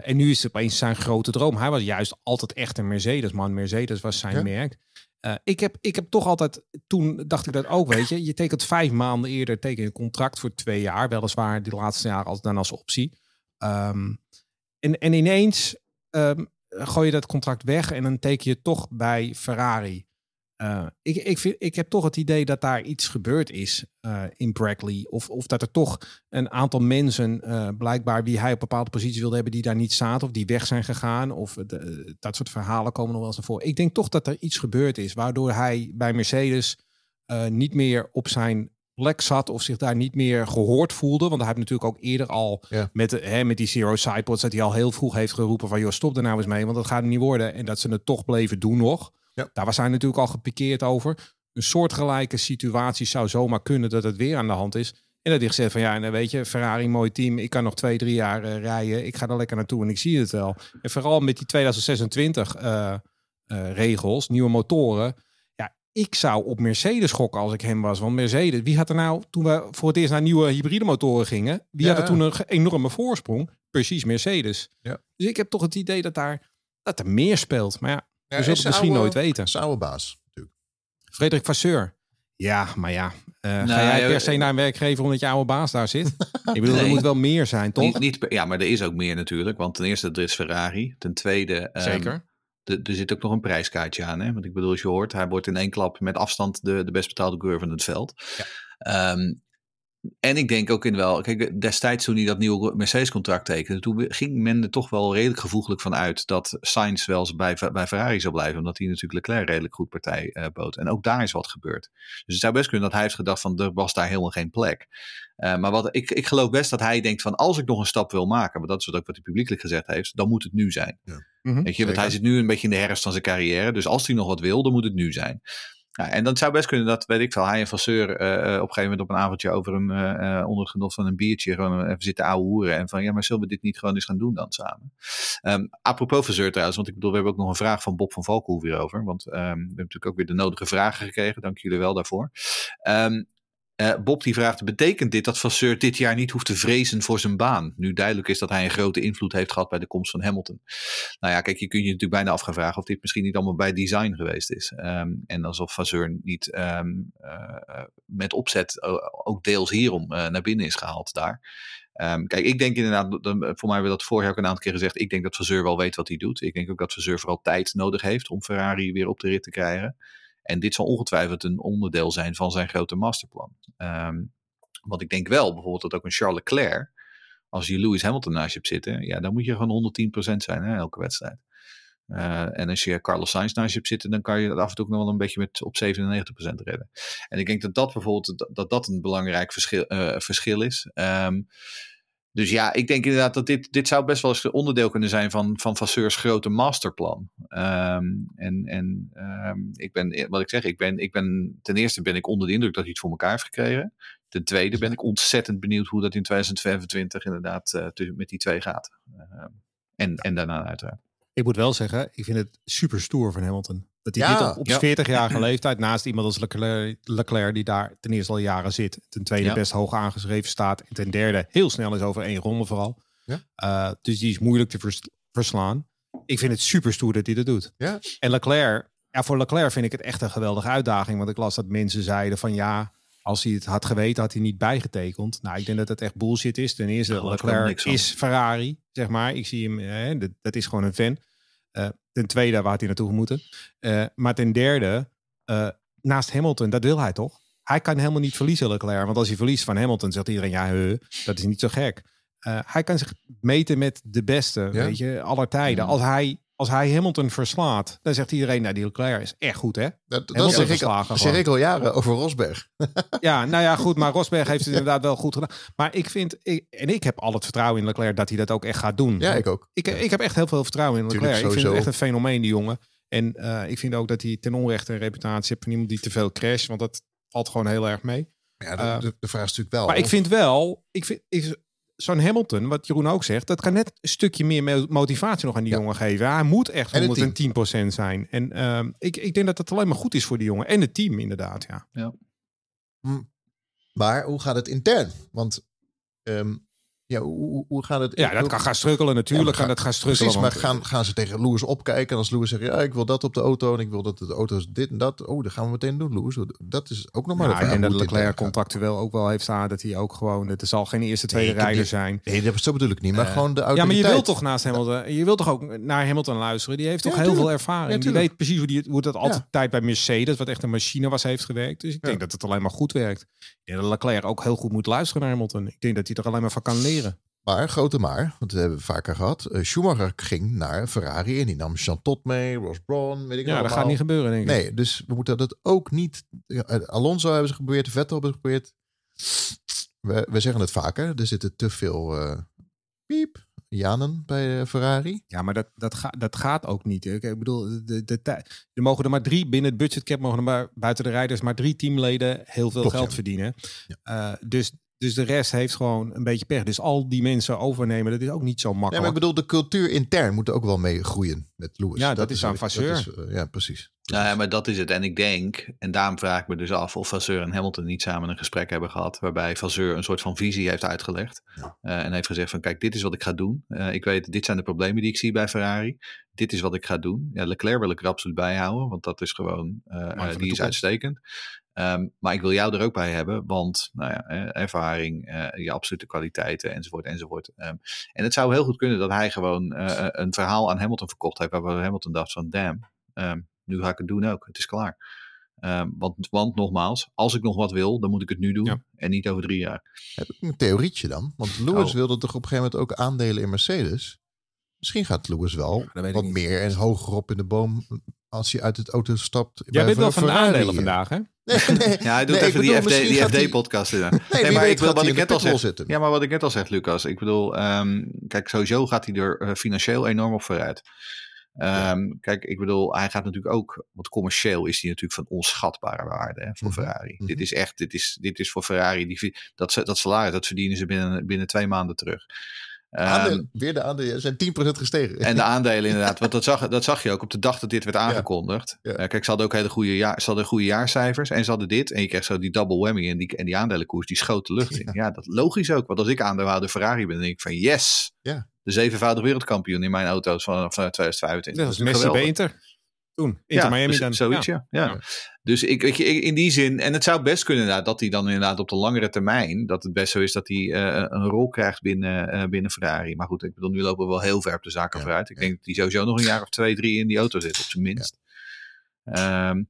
En nu is het opeens zijn grote droom. Hij was juist altijd echt een Mercedes man. Mercedes was zijn ja. merk. Uh, ik, heb, ik heb toch altijd, toen dacht ik dat ook, weet je, je tekent vijf maanden eerder teken een contract voor twee jaar, weliswaar die laatste jaar als, dan als optie. Um, en, en ineens um, gooi je dat contract weg en dan teken je toch bij Ferrari. Uh, ik, ik, vind, ik heb toch het idee dat daar iets gebeurd is uh, in Brackley. Of, of dat er toch een aantal mensen, uh, blijkbaar wie hij op bepaalde posities wilde hebben, die daar niet zaten of die weg zijn gegaan. Of de, dat soort verhalen komen nog wel eens naar voren. Ik denk toch dat er iets gebeurd is waardoor hij bij Mercedes niet meer op zijn plek zat of zich daar niet meer gehoord voelde. Want hij heeft natuurlijk ook eerder al ja. met, de, hè, met die Zero Sidepods dat hij al heel vroeg heeft geroepen van joh, stop er nou eens mee, want dat gaat niet worden. En dat ze het toch bleven doen nog. Ja. Daar was hij natuurlijk al gepikeerd over. Een soortgelijke situatie zou zomaar kunnen dat het weer aan de hand is. En dat hij gezegd van ja, en weet je, Ferrari, mooi team. Ik kan nog twee, drie jaar uh, rijden. Ik ga er lekker naartoe en ik zie het wel. En vooral met die 2026 uh, uh, regels, nieuwe motoren ik zou op Mercedes gokken als ik hem was. Want Mercedes, wie had er nou, toen we voor het eerst naar nieuwe hybride motoren gingen, wie had er toen een enorme voorsprong? Precies Mercedes. Ja. Dus ik heb toch het idee dat daar dat er meer speelt. Maar ja, we zullen het misschien nooit weten. Zou baas natuurlijk. Frederik Vasseur. Ja, maar ja. Uh, nou, ga jij per se naar een werkgever omdat je oude baas daar zit? ik bedoel, er moet wel meer zijn, toch? Niet, niet, ja, maar er is ook meer natuurlijk. Want ten eerste, er is Ferrari. Ten tweede... Um, Zeker er zit ook nog een prijskaartje aan. Hè? Want ik bedoel, als je hoort, hij wordt in één klap met afstand de, de best betaalde coureur van het veld. Ja. Um, en ik denk ook in wel, kijk, destijds toen hij dat nieuwe Mercedes-contract tekende, toen ging men er toch wel redelijk gevoeglijk van uit dat Sainz wel bij, bij Ferrari zou blijven, omdat hij natuurlijk Leclerc redelijk goed partij uh, bood. En ook daar is wat gebeurd. Dus het zou best kunnen dat hij heeft gedacht van, er was daar helemaal geen plek. Uh, maar wat, ik, ik geloof best dat hij denkt van, als ik nog een stap wil maken, maar dat is ook wat hij publiekelijk gezegd heeft, dan moet het nu zijn. Ja. Mm Weet je, want hij zit nu een beetje in de herfst van zijn carrière, dus als hij nog wat wil, dan moet het nu zijn. Ja, en dan zou best kunnen dat, weet ik veel, hij en Vasseur uh, op een gegeven moment op een avondje over hem uh, onder het genot van een biertje gewoon even zitten ouwe hoeren. En van, ja, maar zullen we dit niet gewoon eens gaan doen dan samen? Um, apropos Vasseur trouwens, want ik bedoel, we hebben ook nog een vraag van Bob van Valkenhoef hierover. Want um, we hebben natuurlijk ook weer de nodige vragen gekregen. Dank jullie wel daarvoor. Um, uh, Bob die vraagt, betekent dit dat Vasseur dit jaar niet hoeft te vrezen voor zijn baan? Nu duidelijk is dat hij een grote invloed heeft gehad bij de komst van Hamilton. Nou ja, kijk, je kunt je natuurlijk bijna af gaan vragen of dit misschien niet allemaal bij design geweest is. Um, en alsof Vasseur niet um, uh, met opzet ook deels hierom naar binnen is gehaald daar. Um, kijk, ik denk inderdaad, voor mij hebben we dat vorig jaar ook een aantal keer gezegd. Ik denk dat Vasseur wel weet wat hij doet. Ik denk ook dat Vasseur vooral tijd nodig heeft om Ferrari weer op de rit te krijgen. En dit zal ongetwijfeld een onderdeel zijn van zijn grote masterplan. Um, want ik denk wel bijvoorbeeld dat ook een Charles Leclerc, als je Lewis Hamilton naast je hebt zitten, ja, dan moet je gewoon 110% zijn, hè, elke wedstrijd. Uh, en als je Carlos Sainz naast je hebt zitten, dan kan je dat af en toe nog wel een beetje met op 97% redden. En ik denk dat dat bijvoorbeeld dat dat een belangrijk verschil, uh, verschil is. Um, dus ja, ik denk inderdaad dat dit, dit zou best wel eens onderdeel kunnen zijn van, van Vasseurs grote masterplan. Um, en en um, ik ben, wat ik zeg, ik ben, ik ben, ten eerste ben ik onder de indruk dat hij het voor elkaar heeft gekregen. Ten tweede ben ik ontzettend benieuwd hoe dat in 2025 inderdaad uh, met die twee gaat. Uh, en, en daarna uiteraard. Ik moet wel zeggen, ik vind het super stoer van Hamilton. Dat hij dit op, op 40-jarige leeftijd, naast iemand als Leclerc, Leclerc, die daar ten eerste al jaren zit, ten tweede best hoog aangeschreven staat, en ten derde heel snel is over één ronde vooral. Uh, dus die is moeilijk te verslaan. Ik vind het super stoer dat hij dat doet. En Leclerc, ja, voor Leclerc vind ik het echt een geweldige uitdaging. Want ik las dat mensen zeiden van ja, als hij het had geweten, had hij niet bijgetekend. Nou, ik denk dat het echt bullshit is. Ten eerste, Leclerc is Ferrari, zeg maar. Ik zie hem, hè, dat, dat is gewoon een fan. Uh, ten tweede, waar had hij naartoe moeten. Uh, maar ten derde, uh, naast Hamilton, dat wil hij toch? Hij kan helemaal niet verliezen, Leclerc. Want als hij verliest van Hamilton, zegt iedereen, ja, he, dat is niet zo gek. hij kan zich meten met de beste, ja? weet je, aller tijden. Als hij als hij Hamilton verslaat, dan zegt iedereen, nou die Leclerc is echt goed hè. Dat, dat zeg, ik, al, zeg ik al jaren over Rosberg. ja, nou ja goed, maar Rosberg heeft het inderdaad wel goed gedaan. Maar ik vind, ik, en ik heb al het vertrouwen in Leclerc dat hij dat ook echt gaat doen. Ja, ik ook. Ik, ik heb echt heel veel vertrouwen in Leclerc. ik vind het echt een fenomeen die jongen. En uh, ik vind ook dat hij ten onrechte een reputatie heeft van iemand die te veel crasht, want dat valt gewoon heel erg mee. Ja, de, uh, de, de vraag is natuurlijk wel. Maar ik vind wel, ik vind, ik, zo'n Hamilton, wat Jeroen ook zegt, dat kan net een stukje meer motivatie nog aan die jongen geven. Hij moet echt 110% zijn. En uh, ik, ik denk dat dat alleen maar goed is voor die jongen. En het team inderdaad, ja. ja. Hm. Maar hoe gaat het intern? Want um, Ja, hoe, hoe gaat het? Ja, dat kan gaan strukkelen natuurlijk. Ja, kan dat gaan strukkelen. Precies, maar gaan, gaan ze tegen Lewis opkijken? En als Lewis zegt, ja, ik wil dat op de auto en ik wil dat de auto's dit en dat. Oh, dat gaan we meteen doen, Lewis. Dat is ook nog maar Ja, de ik vraag denk dat Leclerc contractueel ook wel heeft staan dat hij ook gewoon. Het zal geen eerste, tweede rijder zijn. Nee, dat zo bedoel ik niet. Maar Eh, gewoon de Ja, maar je autoriteit. wilt toch naast Hamilton. Je wilt toch ook naar Hamilton luisteren. Die heeft Ja, toch heel veel ervaring. Die weet precies hoe, die, hoe dat altijd bij Mercedes, wat echt een machine was, heeft gewerkt. Dus ik denk dat het alleen maar goed werkt. Denk dat Leclerc ook heel goed moet luisteren naar Hamilton. Ik denk dat hij er alleen maar van kan leren. Maar, grote maar, want dat hebben we vaker gehad. eh, Schumacher ging naar Ferrari en die nam Jean Todt mee, Ross Brawn, weet ik Ja, dat gaat niet gebeuren, denk ik. Nee, dus we moeten dat ook niet... ja, Alonso hebben ze geprobeerd, Vettel hebben ze geprobeerd. We, we zeggen het vaker, er zitten te veel eh, piep, Janen bij eh, Ferrari. Ja, maar dat, dat, gaat dat gaat ook niet. hè. Ik bedoel, de, de, er mogen er maar drie binnen het budgetcap, mogen er maar buiten de rijders maar drie teamleden heel veel Klopt, geld ja. verdienen. Ja. Eh, dus, dus de rest heeft gewoon een beetje pech. Dus al die mensen overnemen, dat is ook niet zo Nee, maar makkelijk. ik bedoel, de cultuur intern moet ook wel mee groeien met Lewis. Ja, dat is aan dat Vasseur. is, eh, ja, precies. Nou ja, maar dat is het. En ik denk, en daarom vraag ik me dus af of Vasseur en Hamilton niet samen een gesprek hebben gehad. Waarbij Vasseur een soort van visie heeft uitgelegd. Ja. eh, en heeft gezegd van kijk, dit is wat ik ga doen. Eh, ik weet, dit zijn de problemen die ik zie bij Ferrari. Dit is wat ik ga doen. Ja, Leclerc wil ik er absoluut bij houden. Want dat is gewoon, die is uitstekend. Ehm, maar ik wil jou er ook bij hebben. Want nou ja, eh, ervaring, eh, je absolute kwaliteiten enzovoort enzovoort. Ehm, en het zou heel goed kunnen dat hij gewoon eh, een verhaal aan Hamilton verkocht heeft. Waarbij Hamilton dacht van damn, ehm, nu ga ik het doen ook. Het is klaar. Ehm, want, want nogmaals, als ik nog wat wil, dan moet ik het nu doen. Ja. En niet over drie jaar. Heb ik een theorietje dan? Want Lewis Oh. wilde toch op een gegeven moment ook aandelen in Mercedes? Misschien gaat Lewis wel wat meer en hoger op in de boom als hij uit het auto stapt. Jij bent wel van de aandelen vandaag, hè? Nee, nee, Ja, hij doet nee, even bedoel, die, FD, misschien die gaat hij- FD-podcast. Nee, wie maar ik wil wat ik net al zeg. zitten. Ja, maar wat ik net al zeg, Lucas. Ik bedoel, ehm, kijk, sowieso gaat hij er eh, financieel enorm op vooruit. Ehm, Kijk, ik bedoel, hij gaat natuurlijk ook, want commercieel is hij natuurlijk van onschatbare waarde hè, voor Mhm, Ferrari. mhm. Dit is echt, dit is, dit is voor Ferrari, die, dat, ze- dat salaris, dat verdienen ze binnen, binnen twee maanden terug. Ehm, Aandelen, weer de aandelen zijn 10% gestegen. en de aandelen inderdaad. Want dat zag, dat zag je ook op de dag dat dit werd aangekondigd. Ja. Eh, kijk, ze hadden ook hele goede, jaar, ze hadden goede jaarcijfers. En ze hadden dit. En je kreeg zo die double whammy. En die, en die aandelenkoers die schoot de lucht in. Ja, dat logisch ook. Want als ik aandeelhouder Ferrari ben, dan denk ik van yes. Ja. De zevenvoudig wereldkampioen in mijn auto's van, van 2025. Dat is Messi bij geweldig. Inter. Ja, Miami dan. Zoiets, Ja. ja. Dus ik, weet je, in die zin, en het zou best kunnen inderdaad, dat hij dan inderdaad op de langere termijn, dat het best zo is dat hij eh, een rol krijgt binnen, eh, binnen Ferrari. Maar goed, ik bedoel, nu lopen we wel heel ver op de zaken Ja, vooruit. Ik denk dat hij sowieso nog een jaar of twee, drie in die auto zit, op zijn minst. Ehm,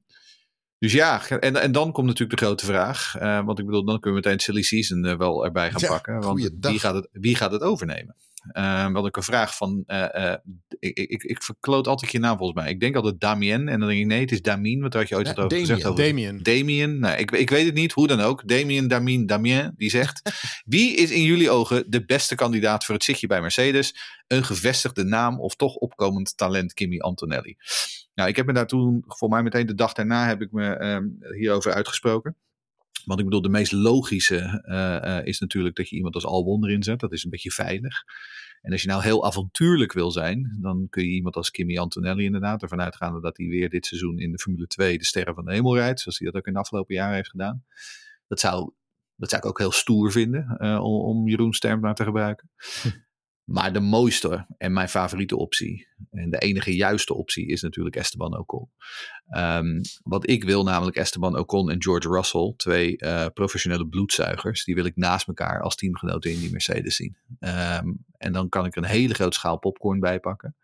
dus ja, en, en dan komt natuurlijk de grote vraag. eh, want ik bedoel, dan kunnen we meteen Silly Season eh, wel erbij gaan pakken. Want wie gaat, het, wie gaat het overnemen? Ehm had ik een vraag van. eh, eh, ik, ik, ik verkloot altijd je naam volgens mij. Ik denk altijd Damien. En dan denk ik nee, het is Damien. Want daar had je ooit Ja, wat over Damien. gezegd. Over Damien. Damien. Nou, ik, ik weet het niet, hoe dan ook. Damien, Damien, Damien, die zegt... Wie is in jullie ogen de beste kandidaat voor het zitje bij Mercedes? Een gevestigde naam of toch opkomend talent Kimi Antonelli? Nou, ik heb me daar toen, voor mij meteen de dag daarna, heb ik me ehm, hierover uitgesproken. Want ik bedoel, de meest logische eh, eh, is natuurlijk dat je iemand als Albon erin zet. Dat is een beetje veilig. En als je nou heel avontuurlijk wil zijn, dan kun je iemand als Kimi Antonelli inderdaad ervan uitgaande dat hij weer dit seizoen in de Formule 2 de sterren van de hemel rijdt. Zoals hij dat ook in de afgelopen jaren heeft gedaan. Dat zou, dat zou ik ook heel stoer vinden, eh, om, Jeroen Sterm maar te gebruiken. Maar de mooiste en mijn favoriete optie, en de enige juiste optie, is natuurlijk Esteban Ocon. Ehm, wat ik wil, namelijk Esteban Ocon en George Russell, twee eh, professionele bloedzuigers, die wil ik naast elkaar als teamgenoten in die Mercedes zien. Ehm, en dan kan ik een hele grote schaal popcorn bij pakken.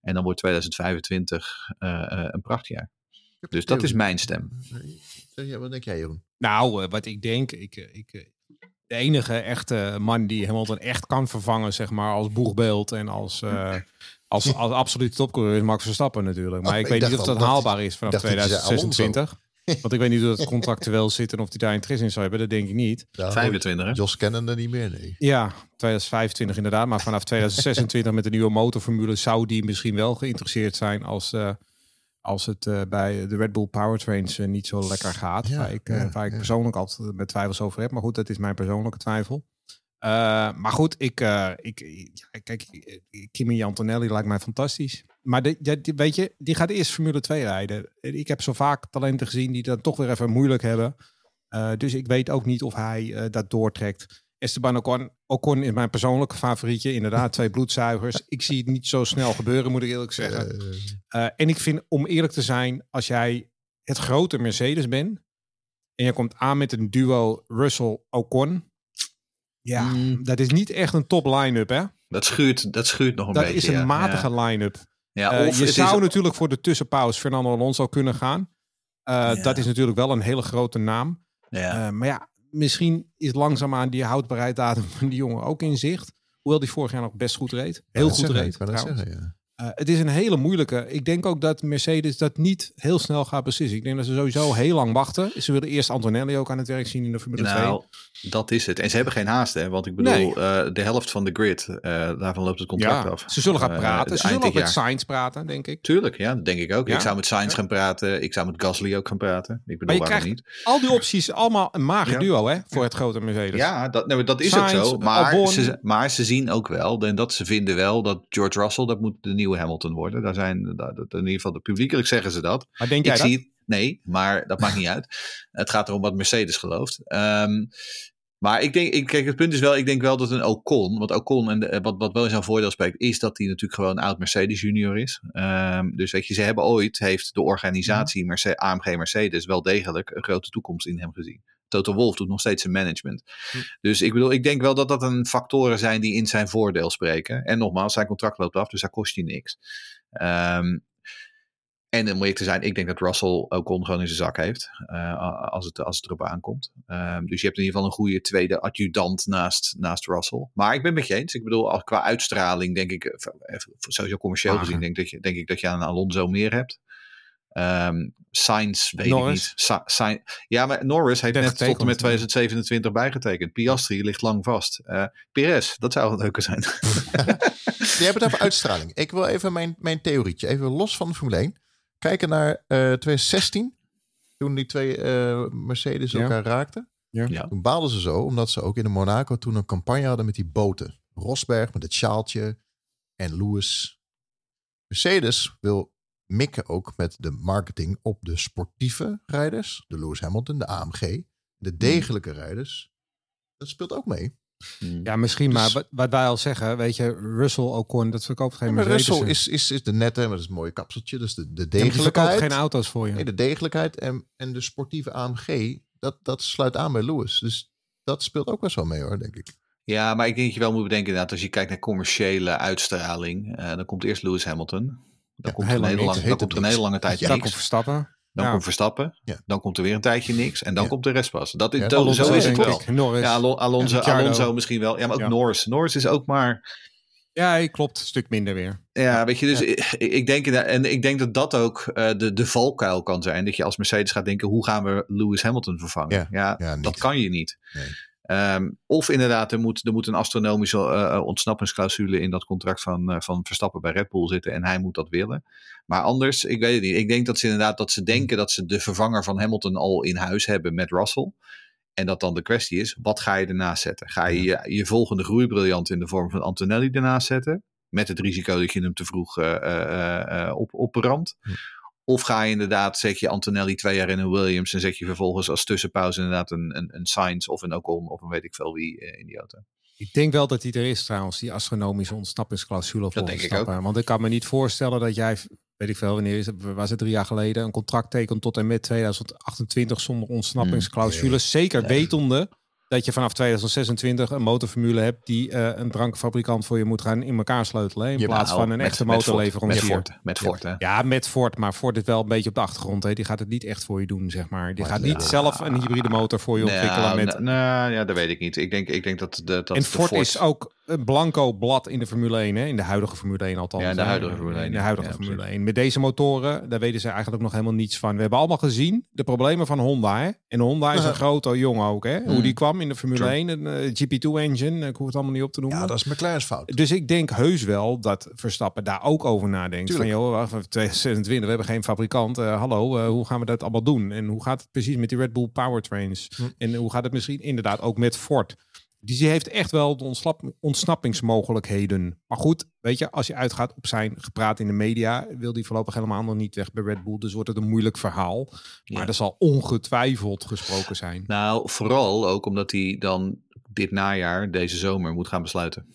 En dan wordt 2025 eh, eh, een prachtjaar. Dus dat is mijn stem. Ja, wat denk jij, Jeroen? Nou, wat ik denk, ik, ik, de enige echte man die Hamilton echt kan vervangen, zeg maar, als boegbeeld en als, eh, als, als absolute topcoureur is Max Verstappen natuurlijk. Maar Oh, ik ik weet niet of dat dat haalbaar is vanaf dacht dat je zei 2026. Want ik weet niet hoe dat contractueel zit en of hij daar interesse in zou hebben. Dat denk ik niet. Ja, 25, hè? Jos kennen er niet meer, nee. Ja, 2025 inderdaad. Maar vanaf 2026 met de nieuwe motorformule zou die misschien wel geïnteresseerd zijn als, eh, als het eh, bij de Red Bull Powertrains eh, niet zo lekker gaat. Ja, waar ik, eh, ja, waar ik ja. persoonlijk altijd met twijfels over heb. Maar goed, dat is mijn persoonlijke twijfel. Maar goed, ik, ik, kijk, Kimi Antonelli lijkt mij fantastisch. Maar de, de- die- weet je, die gaat eerst Formule 2 rijden. Ik heb zo vaak talenten gezien die dat toch weer even moeilijk hebben. Dus ik weet ook niet of hij dat doortrekt. Esteban Ocon, Ocon is mijn persoonlijke favorietje. Inderdaad, twee bloedzuigers. Ik zie het niet zo snel gebeuren, moet ik eerlijk zeggen. Eh, Uh, en ik vind, om eerlijk te zijn, als jij het grote Mercedes bent en je komt aan met een duo Russell-Ocon, ja, Mm. dat is niet echt een top line-up, hè? Dat schuurt, dat schuurt nog een Dat beetje. is een ja. matige Ja. line-up. Ja, Eh, je zou is, natuurlijk voor de tussenpauze Fernando Alonso kunnen gaan. Eh. Dat is natuurlijk wel een hele grote naam. ja. Eh, maar ja, misschien is langzaamaan die houdbaarheidsdatum van die jongen ook in zicht. Hoewel die vorig jaar nog best goed reed. Heel goed zeggen, reed. ik dat zeggen, ja. Eh, het is een hele moeilijke. Ik denk ook dat Mercedes dat niet heel snel gaat beslissen. Ik denk dat ze sowieso heel lang wachten. Ze willen eerst Antonelli ook aan het werk zien in de Formule 2. Nou, dat is het. En ze hebben geen haast, hè? Want ik bedoel, Nee. eh, de helft van de grid, eh, daarvan loopt het contract ja, af. ze zullen gaan praten. Ze zullen ook met. Sainz praten, denk ik. Tuurlijk, ja, dat denk ik ook. Ja? Ik zou met Sainz Ja. gaan praten. Ik zou met Gasly ook gaan praten. Ik Maar bedoel, je waarom krijgt niet? al die opties allemaal een mager duo hè, voor het grote Mercedes. Ja, dat, maar dat is Sainz, ook zo. Maar Albon. ze, maar ze zien ook wel, en dat ze vinden wel, dat George Russell, dat moet de nieuwe Hamilton worden. Daar zijn, dat, in ieder geval de publiekelijk zeggen ze dat. Maar denk Ik jij dat? zie nee, maar dat maakt niet uit. Het gaat erom wat Mercedes gelooft. Ehm, maar ik denk, ik, kijk, het punt is wel, ik denk wel dat een Ocon, want Ocon, en de- wat, wat wel in zijn voordeel spreekt, is dat hij natuurlijk gewoon een oud Mercedes junior is. Ehm, dus weet je, ze hebben ooit, heeft de organisatie Merce- AMG Mercedes wel degelijk een grote toekomst in hem gezien. Toto Wolff doet nog steeds zijn management. Hm. Dus ik bedoel, ik denk wel dat dat een factoren zijn die in zijn voordeel spreken. En nogmaals, zijn contract loopt af, dus daar kost hij niks. Ehm, en om eerlijk te zijn, ik denk dat Russell Ocon gewoon in zijn zak heeft. eh, als, het, als het erop aankomt. Ehm, dus je hebt in ieder geval een goede tweede adjudant naast, naast Russell. Maar ik ben het met je eens. Ik bedoel, als, qua uitstraling denk ik, eh, even sowieso commercieel gezien, denk, dat je, denk ik dat je aan Alonso meer hebt. Ehm Sainz weet Norris? ik niet. Sa Sain- ja, maar Norris heeft 30 net tot en met tekens. 2027 bijgetekend. Piastri ligt lang vast. Eh Perez, dat zou het leuker zijn. Je hebt het over uitstraling. Ik wil even mijn, mijn theorietje, even los van de Formule 1. Kijken naar eh 2016, toen die twee eh, Mercedes Ja. elkaar raakten. Ja. Toen baalden ze zo, omdat ze ook in de Monaco toen een campagne hadden met die boten. Rosberg met het sjaaltje en Lewis. Mercedes wil mikken ook met de marketing op de sportieve rijders. De Lewis Hamilton, de AMG. De degelijke rijders. Dat speelt ook mee. Ja, misschien, Dus- maar wat, wat wij al zeggen, weet je, Russell Ocon, dat verkoopt geen Ja, maar Mercedes. Russell is, is, is de nette, met het mooie kapseltje. Dus de, de Ja, maar degelijkheid. geen auto's voor je. Nee, de degelijkheid en, en de sportieve AMG, dat, dat sluit aan bij Lewis. Dus dat speelt ook wel zo mee hoor, denk ik. Ja, maar ik denk dat je wel moet bedenken inderdaad, als je kijkt naar commerciële uitstraling, eh, dan komt eerst Lewis Hamilton. Dan komt, er een hele dan komt er een hele lange tijd Dan komt Verstappen. Dan Ja. komt Verstappen. Ja. Dan komt er weer een tijdje niks. En dan Ja. komt de rest pas. Dat is, Alonso, zo is het wel. ik. Norris. Ja, Alon- Alonso. Alonso misschien wel. Ja, maar ook. Norris. Norris is ook maar... Ja, klopt. Een stuk minder weer. Ja, weet je, dus ik, ik denk, en ik denk dat dat ook eh, de, de valkuil kan zijn. Dat je als Mercedes gaat denken, hoe gaan we Lewis Hamilton vervangen? Ja, ja, dat niet. kan je niet. Nee. Ehm, of inderdaad, er moet, er moet een astronomische eh, ontsnappingsclausule in dat contract van, eh, van Verstappen bij Red Bull zitten. En hij moet dat willen. Maar anders, ik weet het niet. Ik denk dat ze inderdaad dat ze denken dat ze de vervanger van Hamilton al in huis hebben met Russell. En dat dan de kwestie is, wat ga je ernaast zetten? Ga je je, je volgende groeibriljant in de vorm van Antonelli ernaast zetten? Met het risico dat je hem te vroeg eh, op, opramt. Hm. Of ga je inderdaad, zet je Antonelli twee jaar in een Williams en zet je vervolgens als tussenpauze inderdaad een, een, een Sainz of een Ocon of een weet ik veel wie eh, in die auto. Ik denk wel dat die er is trouwens, die astronomische ontsnappingsclausule voor denk ik Verstappen. Want ik kan me niet voorstellen dat jij, weet ik veel wanneer is het, was het drie jaar geleden, een contract tekent tot en met 2028 zonder ontsnappingsclausule. Zeker Nee. wetende dat je vanaf 2026 een motorformule hebt die eh, een drankfabrikant voor je moet gaan in elkaar sleutelen. hè, In Ja, plaats Nou, van een met- echte motorleverancier. Met Ford, met Ford hè. Ja, met Ford. Maar Ford is wel een beetje op de achtergrond. Hè. Die gaat het niet echt voor je doen, zeg maar. Die Maar gaat niet zelf een hybride motor voor je ontwikkelen. Nou, met... nou, nou, ja, dat weet ik niet. Ik denk, ik denk dat, de, dat en de Ford, is ook een blanco blad in de Formule 1. Hè? In de huidige Formule 1 althans. Ja, in de hè. huidige Formule 1, In de ja. huidige Ja, Formule precies. 1. Met deze motoren, daar weten ze eigenlijk nog helemaal niets van. We hebben allemaal gezien de problemen van Honda. Hè? En Honda is een grote jongen ook. Hè? Hoe Mm. die kwam in de Formule True. 1. Een eh, GP2-engine. Ik hoef het allemaal niet op te noemen. Ja, dat is McLaren's fout. Dus ik denk heus wel dat Verstappen daar ook over nadenkt. Tuurlijk. Van joh, wacht, even, 2026, we hebben geen fabrikant. Eh, hallo, eh, hoe gaan we dat allemaal doen? En hoe gaat het precies met die Red Bull powertrains? Hm. En hoe gaat het misschien inderdaad ook met Ford? Dus die heeft echt wel de ontsnap- ontsnappingsmogelijkheden. Maar goed, weet je, als je uitgaat op zijn gepraat in de media, wil die voorlopig helemaal nog niet weg bij Red Bull. Dus wordt het een moeilijk verhaal. Maar Ja. er zal ongetwijfeld gesproken zijn. Nou, vooral ook omdat hij dan dit najaar, deze zomer, moet gaan besluiten.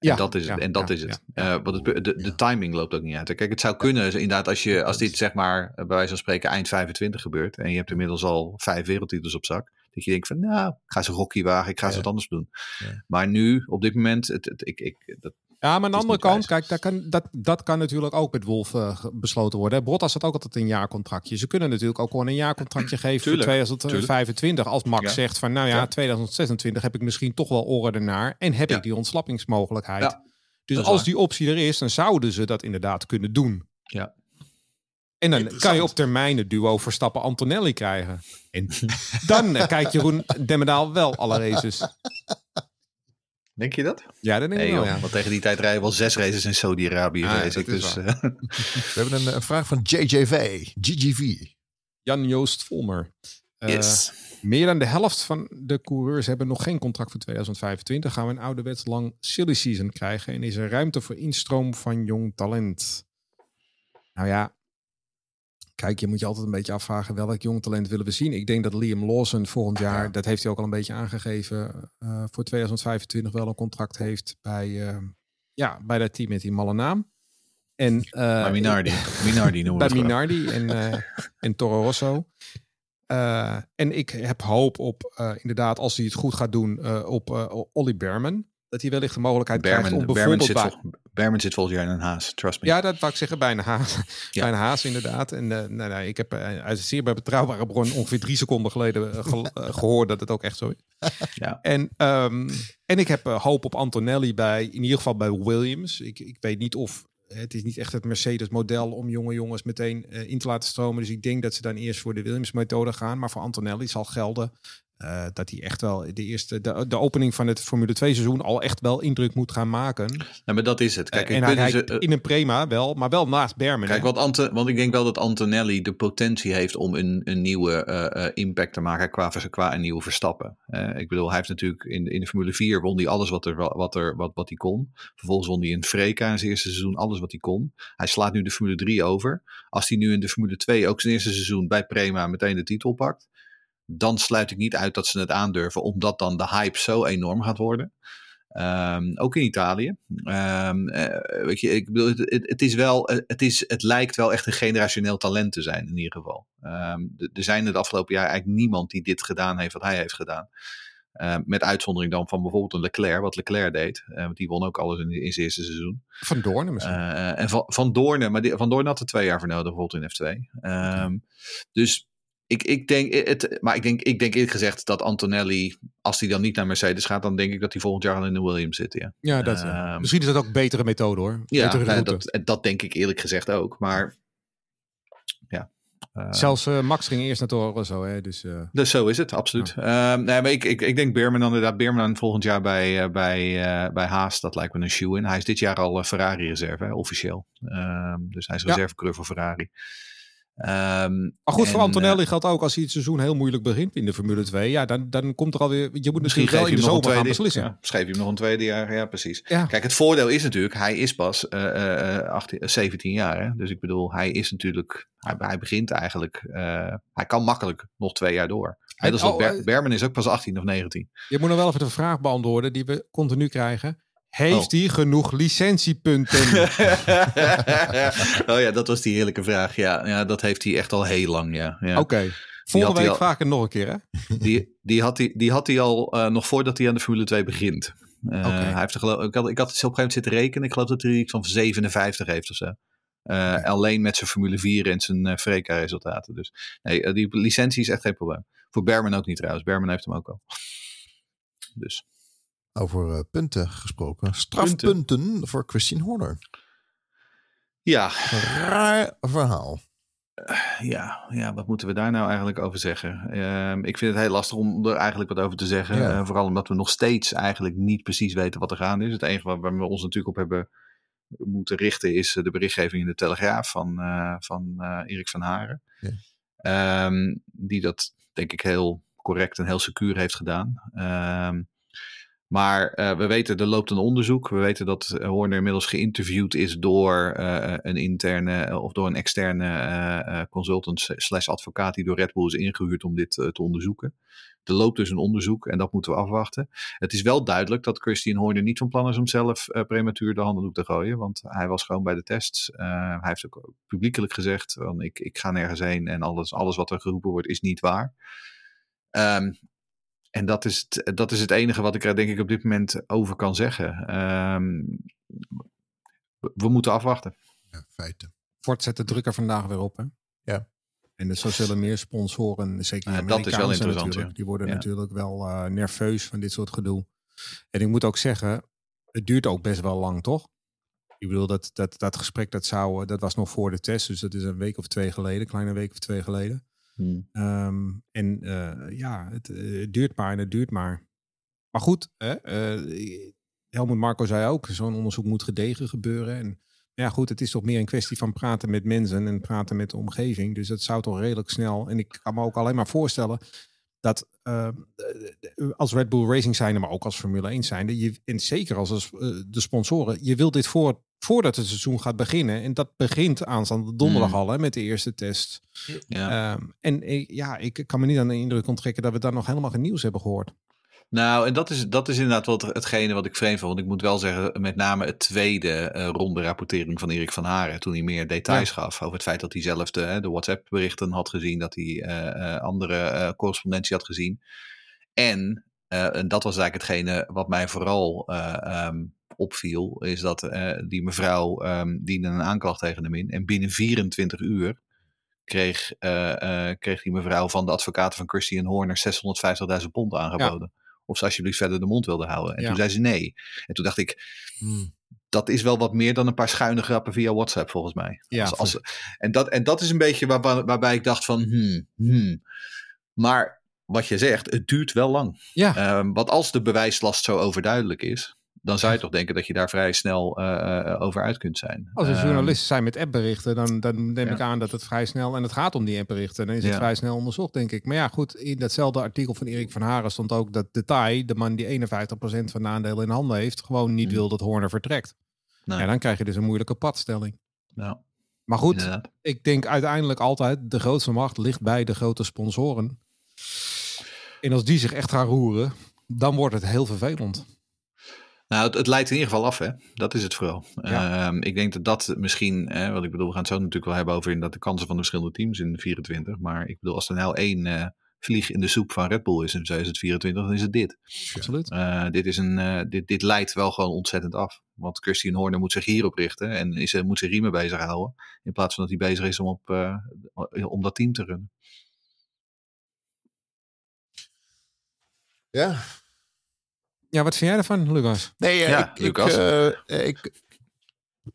Ja, en dat is het. ja, en dat ja, is het. ja, Eh, want het, de, de timing loopt ook niet uit. Kijk, het zou kunnen, dus inderdaad, als, je, als dit zeg maar, bij wijze van spreken, eind 25 gebeurt. En je hebt inmiddels al vijf wereldtitels op zak. Dat je denkt van, nou, ik ga ze hockey wagen, ik ga ze wat anders doen. Ja. Maar nu, op dit moment, het, het, ik, ik, dat, Ja, maar aan de andere kant, kijk, dat kan, dat, dat kan natuurlijk ook met Wolf eh, besloten worden. hè. Bottas had ook altijd een jaarcontractje. Ze kunnen natuurlijk ook gewoon een jaarcontractje geven Tuurlijk, voor 2025. Als Max Ja. zegt van, nou ja, Ja. 2026 heb ik misschien toch wel oren ernaar. En heb ik die ontsnappingsmogelijkheid. Ja, dus als waar. die optie er is, dan zouden ze dat inderdaad kunnen doen. Ja. En dan kan je op termijn het duo Verstappen-Antonelli krijgen. En dan eh, kijkt Jeroen Demmendaal wel alle races. denk je dat? Ja, dat denk ik wel, joh, ja. want tegen die tijd rijden wel zes races in Saudi-Arabië. Ah, ja, Dus, eh, We hebben een, een vraag van JJV. GGV. Jan-Joost Volmer. Eh, yes. Meer dan de helft van de coureurs hebben nog geen contract voor 2025. Gaan we een ouderwets lang silly season krijgen en is er ruimte voor instroom van jong talent? Nou ja, kijk, je moet je altijd een beetje afvragen welk jong talent willen we zien. Ik denk dat Liam Lawson volgend jaar, Ja. dat heeft hij ook al een beetje aangegeven, eh, voor 2025 wel een contract heeft bij, eh, ja, bij dat team met die malle naam. En, eh, Bij Minardi. Minardi noemen we bij. Minardi en, en Toro Rosso. En ik heb hoop op, inderdaad, als hij het goed gaat doen, op Olly Berman. Dat hij wellicht de mogelijkheid krijgt om Berman, bijvoorbeeld zit bij... Berman zit volgend jaar in een haas, trust me. Ja, dat wou ik zeggen, bijna haas. Ja. Bijna haas, inderdaad. En nou, nou, ik heb eh, uit een zeer betrouwbare bron ongeveer drie seconden geleden eh, eh, gehoord dat het ook echt zo is. Ja. En, ehm, en ik heb hoop op Antonelli bij, in ieder geval bij Williams. Ik, ik weet niet of, het is niet echt het Mercedes-model om jonge jongens meteen in te laten stromen. Dus ik denk dat ze dan eerst voor de Williams-methode gaan. Maar voor Antonelli zal gelden eh, dat hij echt wel de eerste, de, de opening van het Formule 2 seizoen al echt wel indruk moet gaan maken. Nou, maar dat is het. Kijk, Eh, ik en hij eh, in een prema wel, maar wel naast Berman. Kijk, hè? wat Ante, want ik denk wel dat Antonelli de potentie heeft om een, een nieuwe impact te maken qua, qua een nieuwe Verstappen. Ik bedoel, hij heeft natuurlijk in, de- in de Formule 4 won hij alles wat, er, wat, er, wat, wat hij kon. Vervolgens won hij in Freka in zijn eerste seizoen alles wat hij kon. Hij slaat nu de Formule 3 over. Als hij nu in de Formule 2 ook zijn eerste seizoen bij Prema meteen de titel pakt, dan sluit ik niet uit dat ze het aandurven, omdat dan de hype zo enorm gaat worden. Ehm, ook in Italië. Ehm, eh, weet je, ik bedoel, het, het, is wel, eh, het, is, het lijkt wel echt een generationeel talent te zijn, in ieder geval. Ehm, er zijn het afgelopen jaar eigenlijk niemand die dit gedaan heeft wat hij heeft gedaan. Met uitzondering dan van bijvoorbeeld een Leclerc, wat Leclerc deed. Eh, want die won ook alles in, in zijn eerste seizoen. Van Doorn misschien. En van, van Doornen, maar die, Van Doorn had er twee jaar voor nodig, bijvoorbeeld in F2. Ehm, Dus ik, ik denk, het, maar ik denk, ik denk eerlijk gezegd dat Antonelli, als hij dan niet naar Mercedes gaat, dan denk ik dat hij volgend jaar al in de Williams zit. Ja, ja, dat, ja. ehm, Misschien is dat ook een betere methode hoor. ja betere nou, route. dat, dat denk ik eerlijk gezegd ook. Maar ja. eh, Zelfs eh, Max ging eerst naar Toro Rosso, hè, dus... eh, dus zo is het, absoluut. Ehm, nee, maar ik, ik, ik denk Beerman dan inderdaad. Beerman volgend jaar bij, eh, bij, eh, bij Haas, dat lijkt me een shoe in. Hij is dit jaar al eh, Ferrari-reserve, officieel. Ehm, dus hij is Ja. reservecoureur voor Ferrari. Ehm, Maar goed, voor en, Antonelli geldt ook als hij het seizoen heel moeilijk begint in de Formule 2. Ja, dan, dan komt er alweer. Je moet Misschien wel in de zomer gaan tweede, beslissen. ja, schreef je hem nog een tweede jaar. Ja, precies. Ja. Kijk, het voordeel is natuurlijk, hij is pas eh, eh, eh, 18, eh, 17 jaar. Hè? Dus ik bedoel, hij is natuurlijk, hij, hij begint eigenlijk, eh, hij kan makkelijk nog twee jaar door. Oh, dat Ber- eh, Berman is ook pas 18 of 19. Je moet nog wel even de vraag beantwoorden die we continu krijgen. Heeft Oh. hij genoeg licentiepunten? oh ja, dat was die heerlijke vraag. Ja, ja, dat heeft hij echt al heel lang. Ja, ja. Oké. Volgende week al- het nog een keer, hè? Die, die, had hij, die had hij al eh, nog voordat hij aan de Formule 2 begint. Oké. hij heeft er geloof, ik, had, ik had het op een gegeven moment zitten rekenen. Ik geloof dat hij iets van 57 heeft of zo. Eh, Alleen met zijn Formule 4 en zijn uh, Freka-resultaten. Dus nee, die licentie is echt geen probleem. Voor Berman ook niet trouwens. Berman heeft hem ook al. Dus Over eh, punten gesproken. Strafpunten voor Christian Horner. ja, Raar verhaal. ja, ja, wat moeten we daar nou eigenlijk over zeggen? Ehm, ik vind het heel lastig om er eigenlijk wat over te zeggen. Ja. Eh, vooral omdat we nog steeds eigenlijk niet precies weten wat er gaande is. Het enige waar, waar we ons natuurlijk op hebben moeten richten is eh, de berichtgeving in de Telegraaf van, eh, van eh, Erik van Haren. Ja. Ehm, die dat denk ik heel correct en heel secuur heeft gedaan. Ehm, Maar uh, we weten, er loopt een onderzoek. We weten dat Horner inmiddels geïnterviewd is door uh, een interne of door een externe consultant slash advocaat die door Red Bull is ingehuurd om dit te onderzoeken. Er loopt dus een onderzoek en dat moeten we afwachten. Het is wel duidelijk dat Christian Horner niet van plan is om zelf prematuur de handen op te gooien. Want hij was gewoon bij de tests. hij heeft ook publiekelijk gezegd, ik, ik ga nergens heen en alles, alles wat er geroepen wordt is niet waar. Um, en dat is, het, dat is het enige wat ik er denk ik op dit moment over kan zeggen. Um, we moeten afwachten. Ja, feiten. Ford zet de drukker vandaag weer op, hè? Ja. En zo zullen meer sponsoren, zeker ja, dat is wel interessant. Ja. Die worden natuurlijk wel uh, nerveus van dit soort gedoe. En ik moet ook zeggen, het duurt ook best wel lang, toch? Ik bedoel, dat, dat, dat gesprek dat, zou, dat was nog voor de test, dus dat is een week of twee geleden, kleine week of twee geleden. Hmm. Um, en uh, ja, het, uh, duurt maar en het duurt maar. Maar goed, hè, uh, Helmut Marco zei ook, zo'n onderzoek moet gedegen gebeuren. En ja, goed, het is toch meer een kwestie van praten met mensen en praten met de omgeving. Dus dat zou toch redelijk snel. En ik kan me ook alleen maar voorstellen dat uh, als Red Bull Racing zijnde, maar ook als Formule 1 zijnde, je, en zeker als, als de sponsoren, je wilt dit voor voordat het seizoen gaat beginnen. En dat begint aanstaande donderdag mm. al hè, met de eerste test. Ja. Um, en ja, ik kan me niet aan de indruk onttrekken dat we daar nog helemaal geen nieuws hebben gehoord. Nou, en dat is, dat is inderdaad wel hetgene wat ik vreemd vond. Want ik moet wel zeggen, met name het tweede uh, ronde rapportering van Erik van Haren. Toen hij meer details ja. gaf over het feit dat hij zelf de, de WhatsApp-berichten had gezien. Dat hij uh, uh, andere correspondentie had gezien. En, en dat was eigenlijk hetgene wat mij vooral um, opviel, is dat uh, die mevrouw um, diende een aanklacht tegen hem in. En binnen 24 uur kreeg, uh, uh, kreeg die mevrouw van de advocaten van Christian Horner 650.000 pond aangeboden. Ja. Of ze alsjeblieft verder de mond wilde houden. En ja. toen zei ze nee. En toen dacht ik, hmm. dat is wel wat meer dan een paar schuine grappen via WhatsApp volgens mij. Ja, als, als, en, dat, en dat is een beetje waar, waar, waarbij ik dacht van, hmm, hmm. Maar wat je zegt, het duurt wel lang. Ja. Um, want als de bewijslast zo overduidelijk is, dan zou je toch denken dat je daar vrij snel uh, over uit kunt zijn. Als er um, journalisten zijn met appberichten, dan, dan neem ja. ik aan dat het vrij snel, en het gaat om die appberichten, dan is het ja. vrij snel onderzocht, denk ik. Maar ja, goed, in datzelfde artikel van Erik van Haren stond ook dat de Thai, de man die 51% van de aandelen in handen heeft, gewoon niet mm. wil dat Horner vertrekt. Nee. Ja, dan krijg je dus een moeilijke padstelling. Nou, maar goed, ik denk uiteindelijk altijd, de grootste macht ligt bij de grote sponsoren. En als die zich echt gaan roeren, dan wordt het heel vervelend. Nou, het, het, leidt in ieder geval af, hè. Dat is het vooral. Ja. Uh, ik denk dat dat misschien, hè, wat ik bedoel, we gaan het zo natuurlijk wel hebben over inderdaad de kansen van de verschillende teams in 24. Maar ik bedoel, als er nou één uh, vlieg in de soep van Red Bull is in 2024, dan is het dit. Absoluut. Uh, dit, is een, dit, dit leidt wel gewoon ontzettend af. Want Christian Horner moet zich hierop richten en is, moet zich riemen bezighouden. In plaats van dat hij bezig is om, op, om dat team te runnen. Ja, ja, wat vind jij ervan, Lucas? Nee, uh, ja, ik, Lucas. Ik, uh, ik,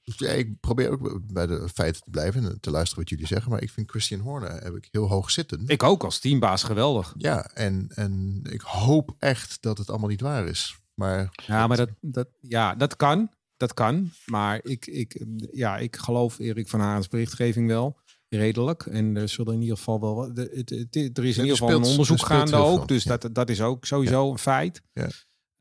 ja, ik probeer ook bij de feiten te blijven en te luisteren wat jullie zeggen. Maar ik vind Christian Horner heb ik heel hoog zitten. Ik ook als teambaas geweldig. Ja, en, en ik hoop echt dat het allemaal niet waar is. Maar, ja, maar dat, dat, ja, dat kan. Dat kan. Maar ik, ik, ja, ik geloof Erik van Haans berichtgeving wel redelijk. En er zullen in ieder geval wel. De, het, het, er is in ieder geval een onderzoek gaande ook. Dus ja. dat, dat is ook sowieso ja. een feit. Ja.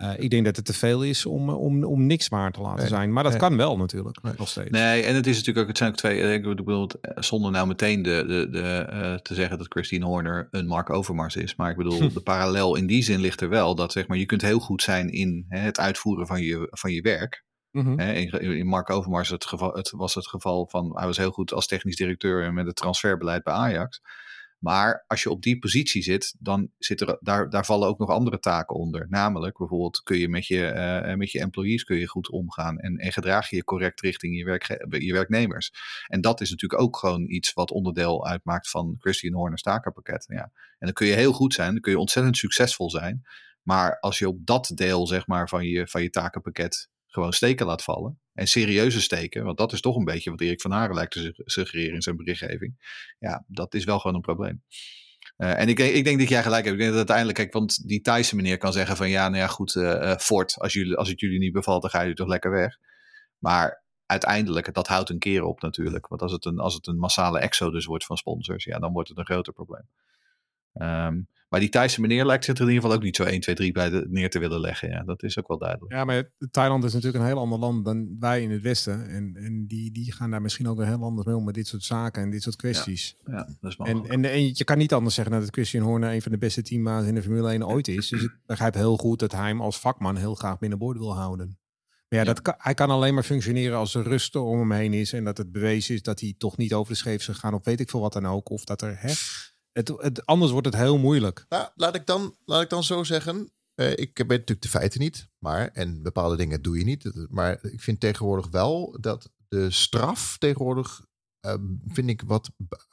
Uh, ik denk dat het te veel is om, om, om niks waar te laten nee, zijn. Maar dat nee. kan wel natuurlijk, nee. nog steeds. Nee, en het is natuurlijk ook, het zijn ook twee, ik bedoel, zonder nou meteen de, de, de, uh, te zeggen dat Christine Horner een Mark Overmars is. Maar ik bedoel, hm. de parallel in die zin ligt er wel. Dat zeg maar, je kunt heel goed zijn in hè, het uitvoeren van je, van je werk. Mm -hmm. in, in, Mark Overmars het geval, het was het geval van, hij was heel goed als technisch directeur met het transferbeleid bij Ajax. Maar als je op die positie zit, dan zit er, daar, daar vallen ook nog andere taken onder. Namelijk bijvoorbeeld kun je met je, uh, met je employees kun je goed omgaan en, en gedraag je je correct richting je, werk, je werknemers. En dat is natuurlijk ook gewoon iets wat onderdeel uitmaakt van Christian Horner's takenpakket. Ja. En dan kun je heel goed zijn, dan kun je ontzettend succesvol zijn. Maar als je op dat deel zeg maar, van, je, van je takenpakket gewoon steken laat vallen. En serieuze steken, want dat is toch een beetje wat Erik van Haren lijkt te suggereren in zijn berichtgeving. Ja, dat is wel gewoon een probleem. Uh, en ik, ik, denk dat jij gelijk hebt. Ik denk dat uiteindelijk, kijk, want die Thaise meneer kan zeggen van ja, nou ja, goed, uh, Ford, als, jullie, als het jullie niet bevalt, dan ga je toch lekker weg. Maar uiteindelijk, dat houdt een keer op natuurlijk. Want als het een, als het een massale exodus wordt van sponsors, ja, dan wordt het een groter probleem. Ehm, maar die Thaise meneer lijkt zich er in ieder geval ook niet zo 1, 2, 3 bij de, neer te willen leggen. Ja, dat is ook wel duidelijk. Ja, maar Thailand is natuurlijk een heel ander land dan wij in het Westen. En, en die, die gaan daar misschien ook weer heel anders mee om met dit soort zaken en dit soort kwesties. Ja, ja dat is en, en, en je kan niet anders zeggen dat Christian Horner een van de beste teammaats in de Formule 1 ooit is. Dus ik begrijp heel goed dat hij hem als vakman heel graag binnenboord wil houden. Maar ja, Dat kan, hij kan alleen maar functioneren als er rust om hem heen is. En dat het bewezen is dat hij toch niet over de scheef is gegaan. Of weet ik veel wat dan ook. Of dat er... Hè, het, het, anders wordt het heel moeilijk. Nou, laat ik dan, laat ik dan zo zeggen. Uh, ik weet natuurlijk de feiten niet. Maar, en bepaalde dingen doe je niet. Maar ik vind tegenwoordig wel dat de straf tegenwoordig... Uh, vind ik wat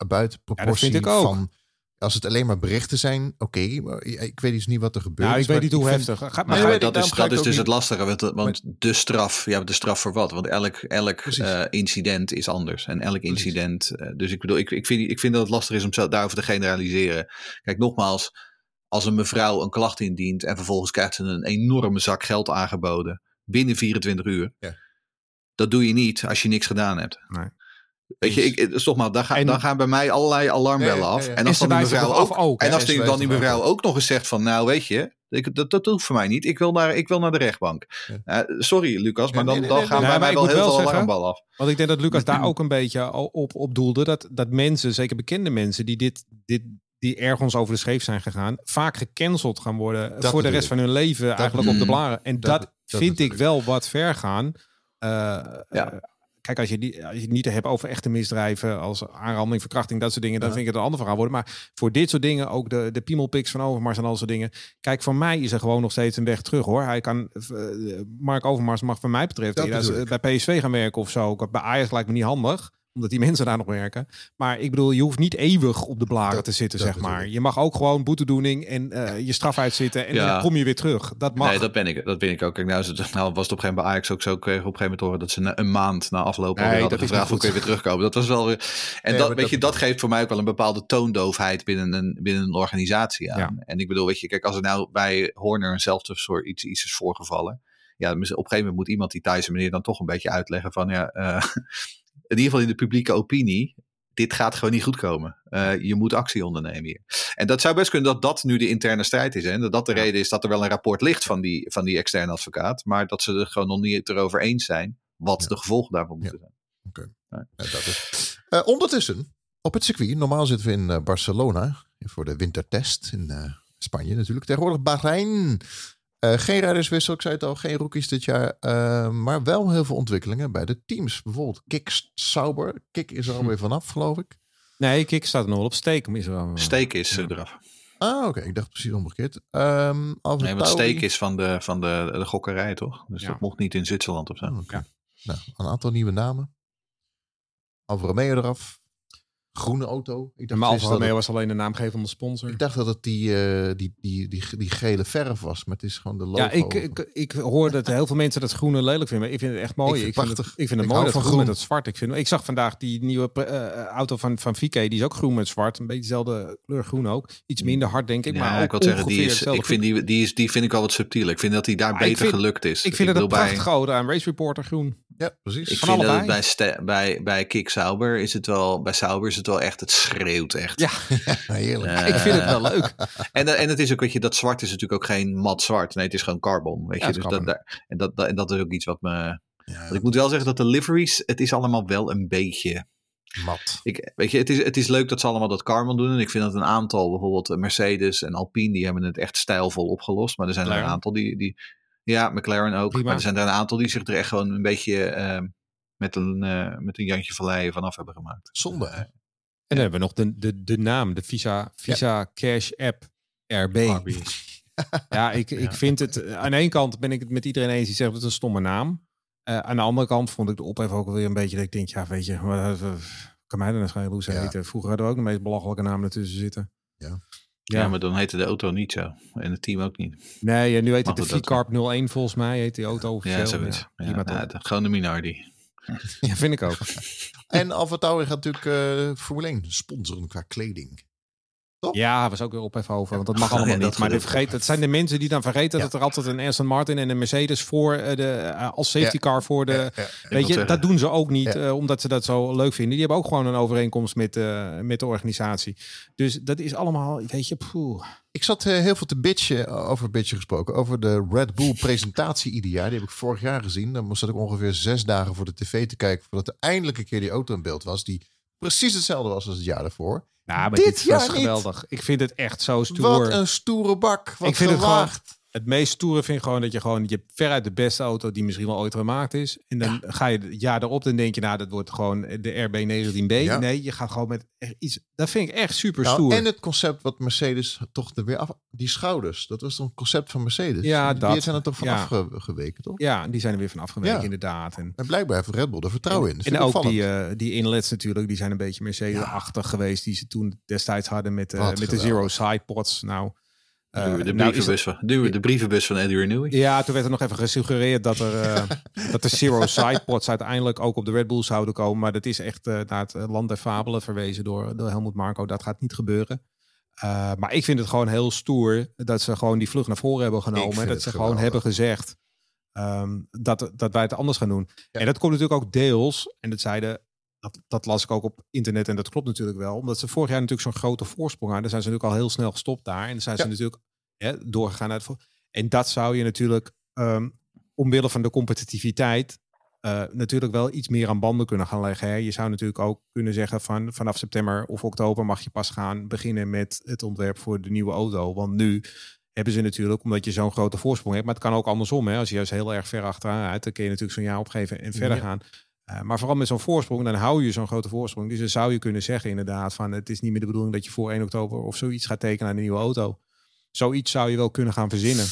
buiten proportie ja, van als het alleen maar berichten zijn, oké. Okay, maar ik weet dus niet wat er gebeurt. Nou, ik weet niet hoe vind, heftig. Ga, maar, maar dat is, dat is dus niet. het lastige. Want, want de straf, ja, de straf voor wat? Want elk, elk uh, incident is anders. En elk Precies. incident. Uh, dus ik bedoel, ik, ik, vind, ik vind dat het lastig is om daarover te generaliseren. Kijk, nogmaals, als een mevrouw een klacht indient en vervolgens krijgt ze een enorme zak geld aangeboden binnen 24 uur. Ja. Dat doe je niet als je niks gedaan hebt. Nee. Weet je, ik, dus maar, dan, ga, en, dan gaan bij mij allerlei alarmbellen af. En als dan die mevrouw ook, ook en als die, dan die mevrouw ook nog eens zegt van, nou weet je, ik, dat, dat hoeft voor mij niet. Ik wil naar, ik wil naar de rechtbank. Ja. Uh, sorry Lucas, maar dan, dan gaan bij mij wel heel veel zeggen, alarmballen af. Want ik denk dat Lucas daar ook een beetje op, op doelde. Dat, dat mensen, zeker bekende mensen, die dit, dit die ergens over de scheef zijn gegaan, vaak gecanceld gaan worden dat voor de rest van hun leven dat eigenlijk op de blaren. En dat, dat vind ik wel wat ver gaan. Uh, ja. Kijk, als je, die, als je het niet hebt over echte misdrijven als aanranding, verkrachting, dat soort dingen, dan vind ik het een ander verhaal worden. Maar voor dit soort dingen, ook de, de piemelpiks van Overmars en al soort dingen. Kijk, voor mij is er gewoon nog steeds een weg terug hoor. Hij kan, uh, Mark Overmars mag van mij betreft eerder, bij PSV gaan werken of zo. Bij Ajax lijkt me niet handig omdat die mensen daar nog werken. Maar ik bedoel, je hoeft niet eeuwig op de blaren dat, te zitten, zeg maar. Je mag ook gewoon boetedoening en uh, je straf uitzitten en ja. dan kom je weer terug. Dat mag. Nee, dat ben ik. Dat ben ik ook. Kijk, nou, nou was het op een gegeven moment bij Ajax ook zo. Kreeg op een gegeven moment horen dat ze een maand na afloop nee, hadden gevraagd of ik weer terugkomen. Dat was wel weer. En nee, dat, weet dat, je, dat geeft voor mij ook wel een bepaalde toondoofheid binnen een, binnen een organisatie aan. Ja. En ik bedoel, weet je, kijk, als er nou bij Horner eenzelfde soort iets, iets is voorgevallen. Ja, op een gegeven moment moet iemand die Thaise meneer dan toch een beetje uitleggen van ja. Uh, in ieder geval in de publieke opinie, dit gaat gewoon niet goed komen. Uh, je moet actie ondernemen hier. En dat zou best kunnen dat dat nu de interne strijd is. En dat dat de ja. reden is dat er wel een rapport ligt van die, van die externe advocaat. Maar dat ze er gewoon nog niet erover eens zijn wat ja. de gevolgen daarvan moeten zijn. Oké. Okay. Ja. dat is. Uh, ondertussen, op het circuit. Normaal zitten we in uh, Barcelona voor de wintertest in Spanje natuurlijk. Tegenwoordig Bahrein. Uh, geen rijderswissel, ik zei het al, geen rookies dit jaar. Uh, maar wel heel veel ontwikkelingen bij de teams. Bijvoorbeeld Kik Sauber. Kik is er alweer vanaf, geloof ik. Nee, Kik staat nog wel op steek. Is er al... Steek is ja. eraf. Ah, oké. Okay. Ik dacht precies omgekeerd. Um, nee, want steek is van de, van de, de gokkerij, toch? Dus ja. dat mocht niet in Zwitserland of zo. Oh, okay. ja. Nou, een aantal nieuwe namen. Alfa Romeo eraf groene auto. Ik dacht maar Alfa Romeo was alleen de naamgevende sponsor. Ik dacht dat het die, uh, die, die, die, die gele verf was, maar het is gewoon de logo. Ja, ik, ik, ik hoor dat heel veel mensen dat groene lelijk vinden. Maar ik vind het echt mooi. Ik vind, ik vind het, ik vind het ik mooi dat van groen met dat zwart. Ik, vind, ik zag vandaag die nieuwe uh, auto van, van Vique, die is ook groen met zwart. Een beetje dezelfde kleur groen ook. Iets minder hard denk ik. Ja, maar ik wil zeggen, die, is, ik vind die, die, is, die vind ik al wat subtiel. Ik vind dat hij daar ja, beter vind, gelukt is. Ik vind het een prachtig auto aan Race Reporter groen. Ja, precies. Ik van vind allebei. dat bij, bij, bij Kick Sauber is het wel, bij Sauber is het wel echt het schreeuwt echt. Ja, heerlijk. Uh, ik vind het wel leuk. En, en het is ook, weet je, dat zwart is natuurlijk ook geen mat zwart. Nee, het is gewoon carbon. Weet ja, je, dus dat, daar, en, dat, dat, en dat is ook iets wat me. Ja. Want ik moet wel zeggen dat de liveries, het is allemaal wel een beetje. Mat. Ik, weet je, het is, het is leuk dat ze allemaal dat carbon doen. En ik vind dat een aantal, bijvoorbeeld Mercedes en Alpine, die hebben het echt stijlvol opgelost. Maar er zijn er een aantal die, die. Ja, McLaren ook. Prima. Maar er zijn er een aantal die zich er echt gewoon een beetje. Uh, met een, uh, met een Jantje Vallei vanaf hebben gemaakt. Zonde. En dan hebben we nog de, de, de naam, de Visa, Visa ja. Cash App RB. ja, ik, ik vind het, aan de ene kant ben ik het met iedereen eens die zegt dat het een stomme naam. Uh, aan de andere kant vond ik de ophef ook alweer een beetje dat ik denk, ja weet je, wat, wat, kan mij dan schelen hoe ze ja. heten. Vroeger hadden we ook de meest belachelijke namen ertussen zitten. Ja. Ja. ja, maar dan heette de auto niet zo. En het team ook niet. Nee, en nu heet het de V-Carp 01 volgens mij. Heet die auto officieel. Ja, zoiets. Ja, ja, ja, de, gewoon de Minardi. Ja, vind ik ook. en Alfa Tauri gaat natuurlijk uh, Formule 1 sponsoren qua kleding. Ja, was ook weer op even over, want dat mag allemaal ja, dat niet. Maar dit vergeet, het zijn de mensen die dan vergeten Ja. dat er altijd een Aston Martin en een Mercedes voor eh, de, eh, als safety Ja. car voor de... Ja, ja. Weet je, zeggen. dat doen ze ook niet, Ja. eh, omdat ze dat zo leuk vinden. Die hebben ook gewoon een overeenkomst met, eh, met de organisatie. Dus dat is allemaal, weet je, poeh. Ik zat heel veel te bitchen, over bitchen gesproken, over de Red Bull presentatie ieder jaar. Die heb ik vorig jaar gezien. Dan moest ik ongeveer zes dagen voor de tv te kijken voordat er eindelijk een keer die auto in beeld was. Die precies hetzelfde was als het jaar daarvoor. Nou, maar Dit dit, jaar was niet. geweldig. Ik vind het echt zo stoer. Wat een stoere bak. Wat Ik vind het gewoon-. Het meest stoere vind ik gewoon dat je gewoon, je hebt veruit de beste auto die misschien wel ooit gemaakt is. En dan ga je het jaar erop, dan denk je, nou, dat wordt gewoon de RB19B. Ja. Nee, je gaat gewoon met iets. Dat vind ik echt super Nou, stoer. en het concept wat Mercedes toch er weer af... Die schouders, dat was toch een concept van Mercedes? Ja, die, dat. Die zijn er toch van Ja. afgeweken, toch? Ja, die zijn er weer van afgeweken, inderdaad. En, En blijkbaar heeft Red Bull er vertrouwen in. En ook die, eh, die inlets natuurlijk, die zijn een beetje Mercedes-achtig geweest, die ze toen destijds hadden met, eh, met de. Zero Sidepods. Nou, eh, Doen we de, nou is brievenbus van, doen we de brievenbus van Eddie Renewey. Ja, toen werd er nog even gesuggereerd dat, er, eh, dat de Zero Sidepods uiteindelijk ook op de Red Bull zouden komen. Maar dat is echt eh, naar het land der fabelen verwezen door, door Helmut Marko. Dat gaat niet gebeuren. Maar ik vind het gewoon heel stoer dat ze gewoon die vlucht naar voren hebben genomen. vind Dat ze gewoon hebben gezegd ehm, dat, dat wij het anders gaan doen. Ja. En dat komt natuurlijk ook deels, en dat zeiden, dat, dat las ik ook op internet en dat klopt natuurlijk wel. Omdat ze vorig jaar natuurlijk zo'n grote voorsprong hadden. zijn ze natuurlijk al heel snel gestopt daar. En dan zijn ze natuurlijk hè, doorgegaan naar het... vo- En dat zou je natuurlijk ehm, omwille van de competitiviteit eh, natuurlijk wel iets meer aan banden kunnen gaan leggen. Hè. Je zou natuurlijk ook kunnen zeggen van vanaf september of oktober mag je pas gaan beginnen met het ontwerp voor de nieuwe auto. Want nu hebben ze natuurlijk, omdat je zo'n grote voorsprong hebt, maar het kan ook andersom. Hè. Als je juist heel erg ver achteraan uit, dan kun je natuurlijk zo'n jaar opgeven en verder Ja. gaan. Eh, maar vooral met zo'n voorsprong, dan hou je zo'n grote voorsprong. Dus dan zou je kunnen zeggen inderdaad van het is niet meer de bedoeling dat je voor 1 oktober of zoiets gaat tekenen aan een nieuwe auto. Zoiets zou je wel kunnen gaan verzinnen.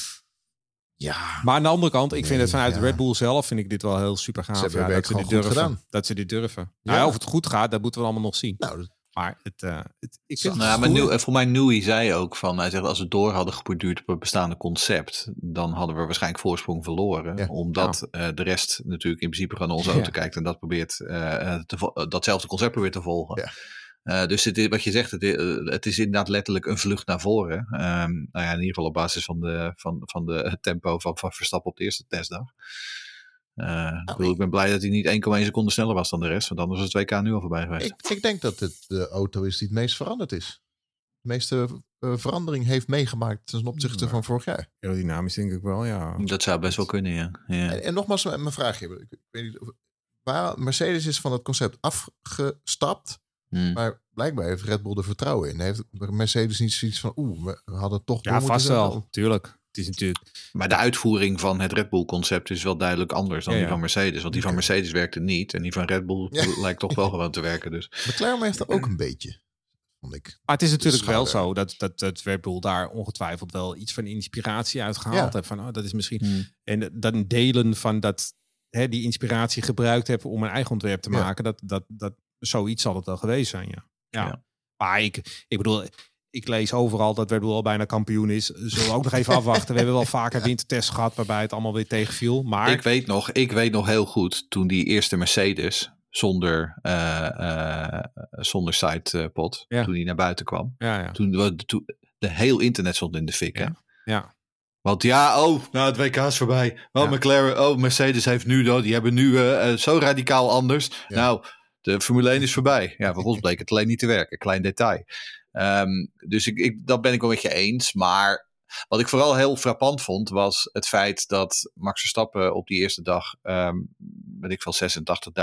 Ja, Maar aan de andere kant, ik vind het vanuit ja. Red Bull zelf vind ik dit wel heel super gaaf. Ze ja, dat, ze dit durven, dat ze dit durven. Ja. Nou, ja, of het goed gaat, dat moeten we allemaal nog zien. nou, Maar het, eh, het, ik vind Nou, het maar nu, voor mij Newey zei ook van, hij zegt als we door hadden geborduurd op het bestaande concept, dan hadden we waarschijnlijk voorsprong verloren. Ja. Omdat eh, de rest natuurlijk in principe gewoon naar onze auto kijkt en dat probeert, eh, eh, te eh, datzelfde concept probeert te volgen. Eh, dus het is, wat je zegt, het is, eh, het is inderdaad letterlijk een vlucht naar voren. Ehm, nou ja, in ieder geval op basis van de, van, van de tempo van, van Verstappen op de eerste testdag. Eh, ik, bedoel, ik ben blij dat hij niet 1,1 seconde sneller was dan de rest, want anders was het 2K nu al voorbij geweest. ik, ik denk dat het de auto is die het meest veranderd is. De meeste eh, verandering heeft meegemaakt ten opzichte Ja. van vorig jaar. Aerodynamisch denk ik wel, ja. Dat zou best wel kunnen, ja. ja. En, en nogmaals, mijn mijn vraagje. Ik, ik weet niet of, waar, Mercedes is van het concept afgestapt. Hmm. Maar blijkbaar heeft Red Bull er vertrouwen in. Heeft Mercedes niet zoiets van... Oeh, we hadden toch... door Ja, vast wel. Tuurlijk. Het is natuurlijk... Maar de uitvoering van het Red Bull concept is wel duidelijk anders dan Ja, die van Mercedes. Want die van. Mercedes werkte niet. En die van Red Bull Ja. lijkt toch wel gewoon te werken. Dus McLaren heeft er ook een beetje. Vond ik. Maar het is natuurlijk wel zo dat, dat, dat Red Bull daar ongetwijfeld wel iets van inspiratie uit gehaald Ja. heeft. Van, oh, dat is misschien... En dan delen van dat, hè, die inspiratie gebruikt hebben om een eigen ontwerp te Ja. maken. Dat, dat, dat, zoiets zal het wel geweest zijn, ja. ja. Ja. Maar ik, ik bedoel, ik lees overal dat Red Bull al bijna kampioen is. Zullen we ook nog even afwachten. We hebben wel vaker wintertests gehad waarbij het allemaal weer tegenviel. Maar ik, weet nog, ik weet nog heel goed toen die eerste Mercedes zonder, eh eh zonder sidepod, Ja. toen die naar buiten kwam. ja, ja. Toen, we- toen de heel internet stond in de fik. Hè? Ja. ja. Want ja, oh, nou het WK is voorbij. Oh, Ja. McLaren, oh, Mercedes heeft nu dat. Die hebben nu eh, zo radicaal anders. Ja. Nou, de Formule 1 is voorbij. Ja, voor ons bleek het alleen niet te werken. Klein detail. Ehm, dus ik, ik, dat ben ik wel met je eens. Maar wat ik vooral heel frappant vond, was het feit dat Max Verstappen op die eerste dag, ehm weet ik veel,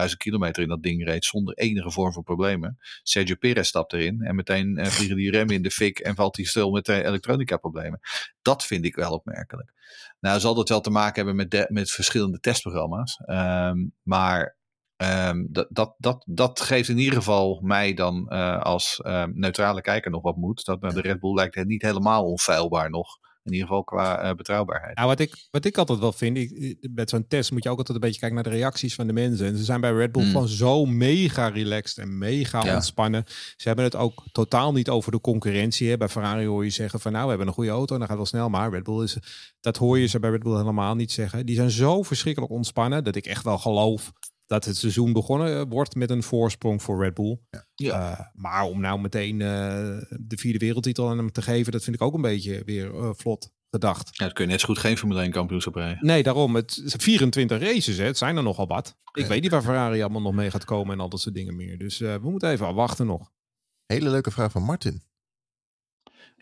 86.000 kilometer in dat ding reed zonder enige vorm van problemen. Sergio Perez stapt erin en meteen eh, vliegen die remmen in de fik en valt hij stil met de elektronica problemen. Dat vind ik wel opmerkelijk. Nou, zal dat wel te maken hebben met, met verschillende testprogramma's. Ehm, maar ehm, dat, dat, dat, dat geeft in ieder geval mij dan eh, als ehm, neutrale kijker nog wat moed. Dat nou, de Red Bull lijkt niet helemaal onfeilbaar nog. In ieder geval qua eh, betrouwbaarheid. Nou, wat ik, wat ik altijd wel vind, ik, met zo'n test moet je ook altijd een beetje kijken naar de reacties van de mensen. En ze zijn bij Red Bull Mm. gewoon zo mega relaxed en mega Ja. ontspannen. Ze hebben het ook totaal niet over de concurrentie. Hè. Bij Ferrari hoor je zeggen van nou, we hebben een goede auto en dan gaat het wel snel. Maar Red Bull is, dat hoor je ze bij Red Bull helemaal niet zeggen. Die zijn zo verschrikkelijk ontspannen dat ik echt wel geloof dat het seizoen begonnen eh, wordt met een voorsprong voor Red Bull. Ja. Eh, maar om nou meteen eh, de vierde wereldtitel aan hem te geven, dat vind ik ook een beetje weer vlot gedacht. Ja, dat kun je net zo goed geen Formule 1 kampioenschap rijden. Nee, daarom. Het zijn 24 races, hè. het zijn er nogal wat. Ik weet niet waar Ferrari allemaal nog mee gaat komen en al dat soort dingen meer. Dus eh, we moeten even wachten nog. Hele leuke vraag van Martin.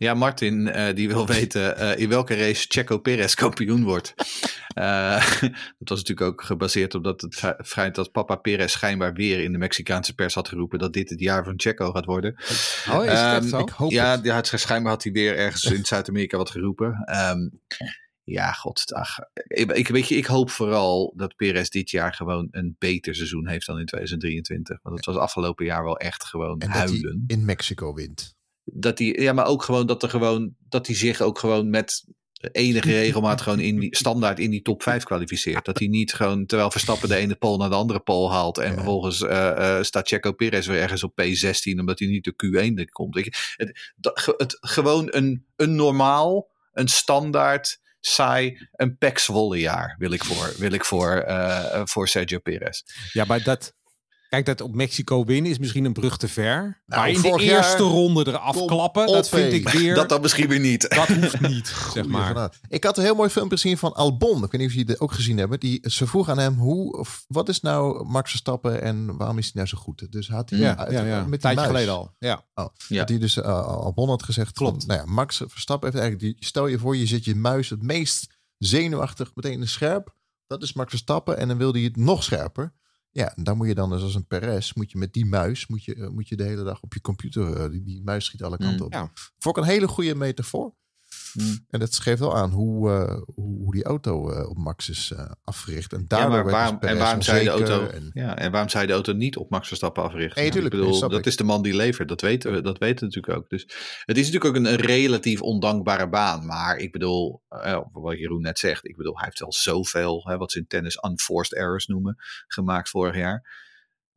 Ja, Martin, eh, die wil weten eh, in welke race Checo Perez kampioen wordt. Eh, dat was natuurlijk ook gebaseerd op dat het fe- feit dat papa Perez schijnbaar weer in de Mexicaanse pers had geroepen dat dit het jaar van Checo gaat worden. Oh, Ehm, Ik hoop ja, het. ja, het, schijnbaar had hij weer ergens in Zuid-Amerika wat geroepen. Ehm, ja, god. Ach, ik, ik, weet je, ik hoop vooral dat Perez dit jaar gewoon een beter seizoen heeft dan in 2023. Want het was afgelopen jaar wel echt gewoon En dat hij huilen. in Mexico wint. Dat hij, ja, maar ook gewoon dat er gewoon, dat hij zich ook gewoon met enige regelmaat gewoon in die, standaard in die top 5 kwalificeert. Dat hij niet gewoon, terwijl Verstappen de ene pol naar de andere pol haalt en Ja. vervolgens eh, eh, staat Checo Perez weer ergens op P16 omdat hij niet de Q1 komt. Je, het, dat, het, gewoon een, een normaal, een standaard, saai, een Pax Wolle jaar wil ik voor, wil ik voor, eh, voor Sergio Perez. Ja, maar dat... Kijk, dat op Mexico winnen is misschien een brug te ver. maar in de eerste ronde eraf klappen, dat vind ik weer... Dat dan misschien weer niet. dat hoeft niet, zeg maar. Ik had een heel mooi filmpje gezien van Albon. Ik weet niet of jullie het ook gezien hebben. Die, ze vroeg aan hem, hoe, of, wat is nou Max Verstappen en waarom is hij nou zo goed? Dus had hij Ja, uit- ja, ja. met tijdje muis. geleden al. Ja. Ja. Dat hij dus eh, Albon had gezegd. Klopt. Van, nou ja, Max Verstappen heeft eigenlijk die. Stel je voor, je zit je muis het meest zenuwachtig meteen in scherp. Dat is Max Verstappen en dan wil hij het nog scherper. Ja, en dan moet je dan dus als een Perez, moet je met die muis, moet je, eh, moet je de hele dag op je computer, eh, die, die muis schiet alle kanten Mm, op. ja. Vond ik een hele goede metafoor. Mm. En dat geeft wel aan hoe, eh, hoe, die auto eh, op Max is eh, afgericht. En daardoor ja, dus waarom, en waarom zou je de auto, En, ja, en waarom zou je de auto niet op Max Verstappen africhten? Nee, tuurlijk, ik bedoel, snap dat ik. is de man die levert. Dat weten we, dat weten we natuurlijk ook. Dus het is natuurlijk ook een, een relatief ondankbare baan. Maar ik bedoel, wat Jeroen net zegt, ik bedoel, hij heeft wel zoveel, hè, wat ze in tennis unforced errors noemen, gemaakt vorig jaar.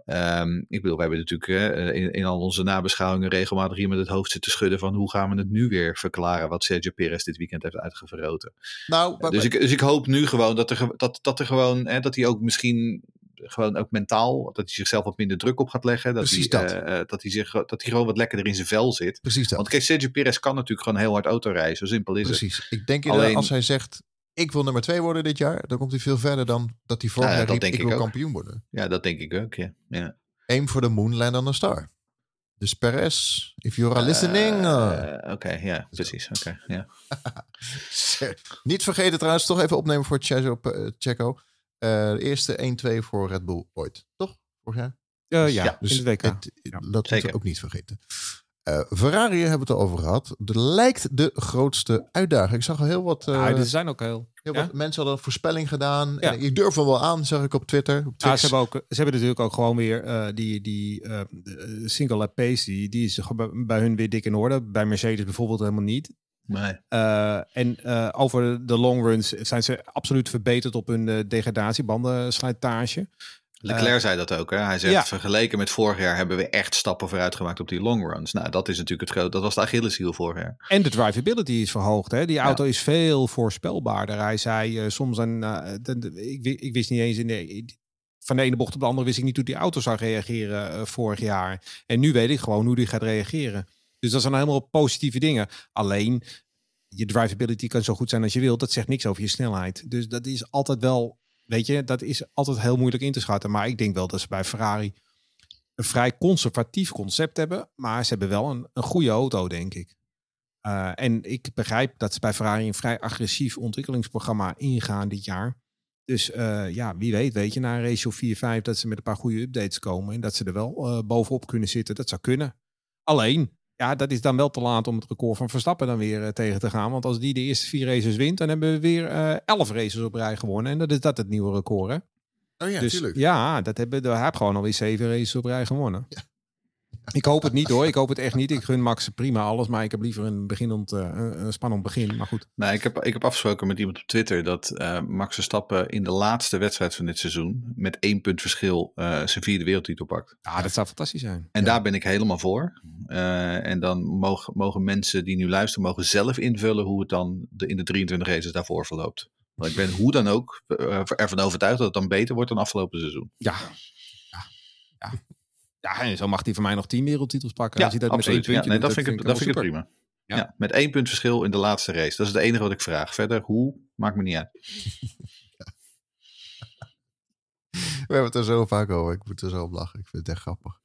Ehm, ik bedoel, we hebben natuurlijk eh, in, in al onze nabeschouwingen regelmatig hier met het hoofd zitten schudden van hoe gaan we het nu weer verklaren wat Sergio Perez dit weekend heeft uitgevroten. nou, maar- Dus ik, dus ik hoop nu gewoon dat, er, dat, dat er gewoon, hè, dat hij ook misschien gewoon ook mentaal, dat hij zichzelf wat minder druk op gaat leggen. Dat, Precies hij, dat. eh, eh, dat, hij zich, dat hij gewoon wat lekkerder in zijn vel zit. precies dat. Want kijk, Sergio Perez kan natuurlijk gewoon heel hard autorijden. Zo simpel is het. Precies. Ik denk Alleen- als hij zegt, ik wil nummer twee worden dit jaar, dan komt hij veel verder dan dat hij vorig Ja, jaar dat riep, denk ik ik wil ook. kampioen worden. Ja, dat denk ik ook. Ja. Ja. Aim for the moon, land on a star. Dus Perez, if you are listening. eh, Eh, Oké, ja, precies. Oké, ja. Niet vergeten trouwens, toch even opnemen voor Checo. eh, Checo. Eh, de eerste 1-2 voor Red Bull ooit. Toch? Vorig jaar? Eh, ja, Ja, dus Dus het WK. het- Ja, dat moeten we ook niet vergeten. Eh, Ferrari hebben we het al over gehad. Er lijkt de grootste uitdaging. Ik zag al heel wat, eh, Ja, er zijn ook heel... heel ja? wat mensen hadden een voorspelling gedaan. Ja. En ik durf wel aan, zag ik op Twitter. Op ze, hebben ook, ze hebben natuurlijk ook gewoon weer eh, die, die eh, de, eh, single lap pace, die, die is gewoon bij- bij hun weer dik in orde. Bij Mercedes bijvoorbeeld helemaal niet. Nee. Eh, en eh, over de long runs zijn ze absoluut verbeterd op hun uh, degradatiebandenslijtage. Leclerc zei dat ook. Hè? Hij zegt, ja. vergeleken met vorig jaar hebben we echt stappen vooruit gemaakt op die long runs. Nou, dat is natuurlijk het groot. Dat was de Achilleshiel vorig jaar. En de drivability is verhoogd. Hè? Die auto is veel voorspelbaarder. Hij zei uh, soms een. Uh, de, de, ik, ik, wist niet eens in de. Van de ene bocht op de andere wist ik niet hoe die auto zou reageren uh, vorig jaar. En nu weet ik gewoon hoe die gaat reageren. Dus dat zijn helemaal positieve dingen. Alleen je drivability kan zo goed zijn als je wilt. Dat zegt niks over je snelheid. Dus dat is altijd wel. Weet je, dat is altijd heel moeilijk in te schatten. Maar ik denk wel dat ze bij Ferrari een vrij conservatief concept hebben. Maar ze hebben wel een, een goede auto, denk ik. Uh, en ik begrijp dat ze bij Ferrari een vrij agressief ontwikkelingsprogramma ingaan dit jaar. Dus uh, ja, wie weet, weet je, na een ratio 4-5 dat ze met een paar goede updates komen. En dat ze er wel uh, bovenop kunnen zitten. Dat zou kunnen. Alleen, ja, dat is dan wel te laat om het record van Verstappen dan weer uh, tegen te gaan. Want als die de eerste vier races wint, dan hebben we weer uh, elf races op rij gewonnen. En dat is dat het nieuwe record, hè? Oh ja, dus, tuurlijk. Ja, dat hebben we heb gewoon alweer zeven races op rij gewonnen. Ja. Ik hoop het niet hoor. Ik hoop het echt niet. Ik gun Max prima alles. Maar ik heb liever een, beginnend, uh, een spannend begin. Maar goed. Nee, ik heb, ik heb afgesproken met iemand op Twitter dat uh, Max Verstappen in de laatste wedstrijd van dit seizoen met één punt verschil uh, zijn vierde wereldtitel pakt. Ja, dat zou fantastisch zijn. En ja. daar ben ik helemaal voor. En dan mogen, mogen mensen die nu luisteren, mogen zelf invullen hoe het dan de, in de 23 races daarvoor verloopt. Want ik ben hoe dan ook eh, ervan overtuigd dat het dan beter wordt dan afgelopen seizoen. Ja. Ja. Ja. zo mag hij voor mij nog tien wereldtitels pakken. Ja, Als hij dat met één absoluut. Ja, puntje nee, doet, dat vind ik, dat vind ik prima. Ja. Ja. met één punt verschil in de laatste race. Dat is het enige wat ik vraag. Verder, hoe, maakt me niet uit. We hebben het er zo vaak over. Ik moet er zo om lachen. Ik vind het echt grappig.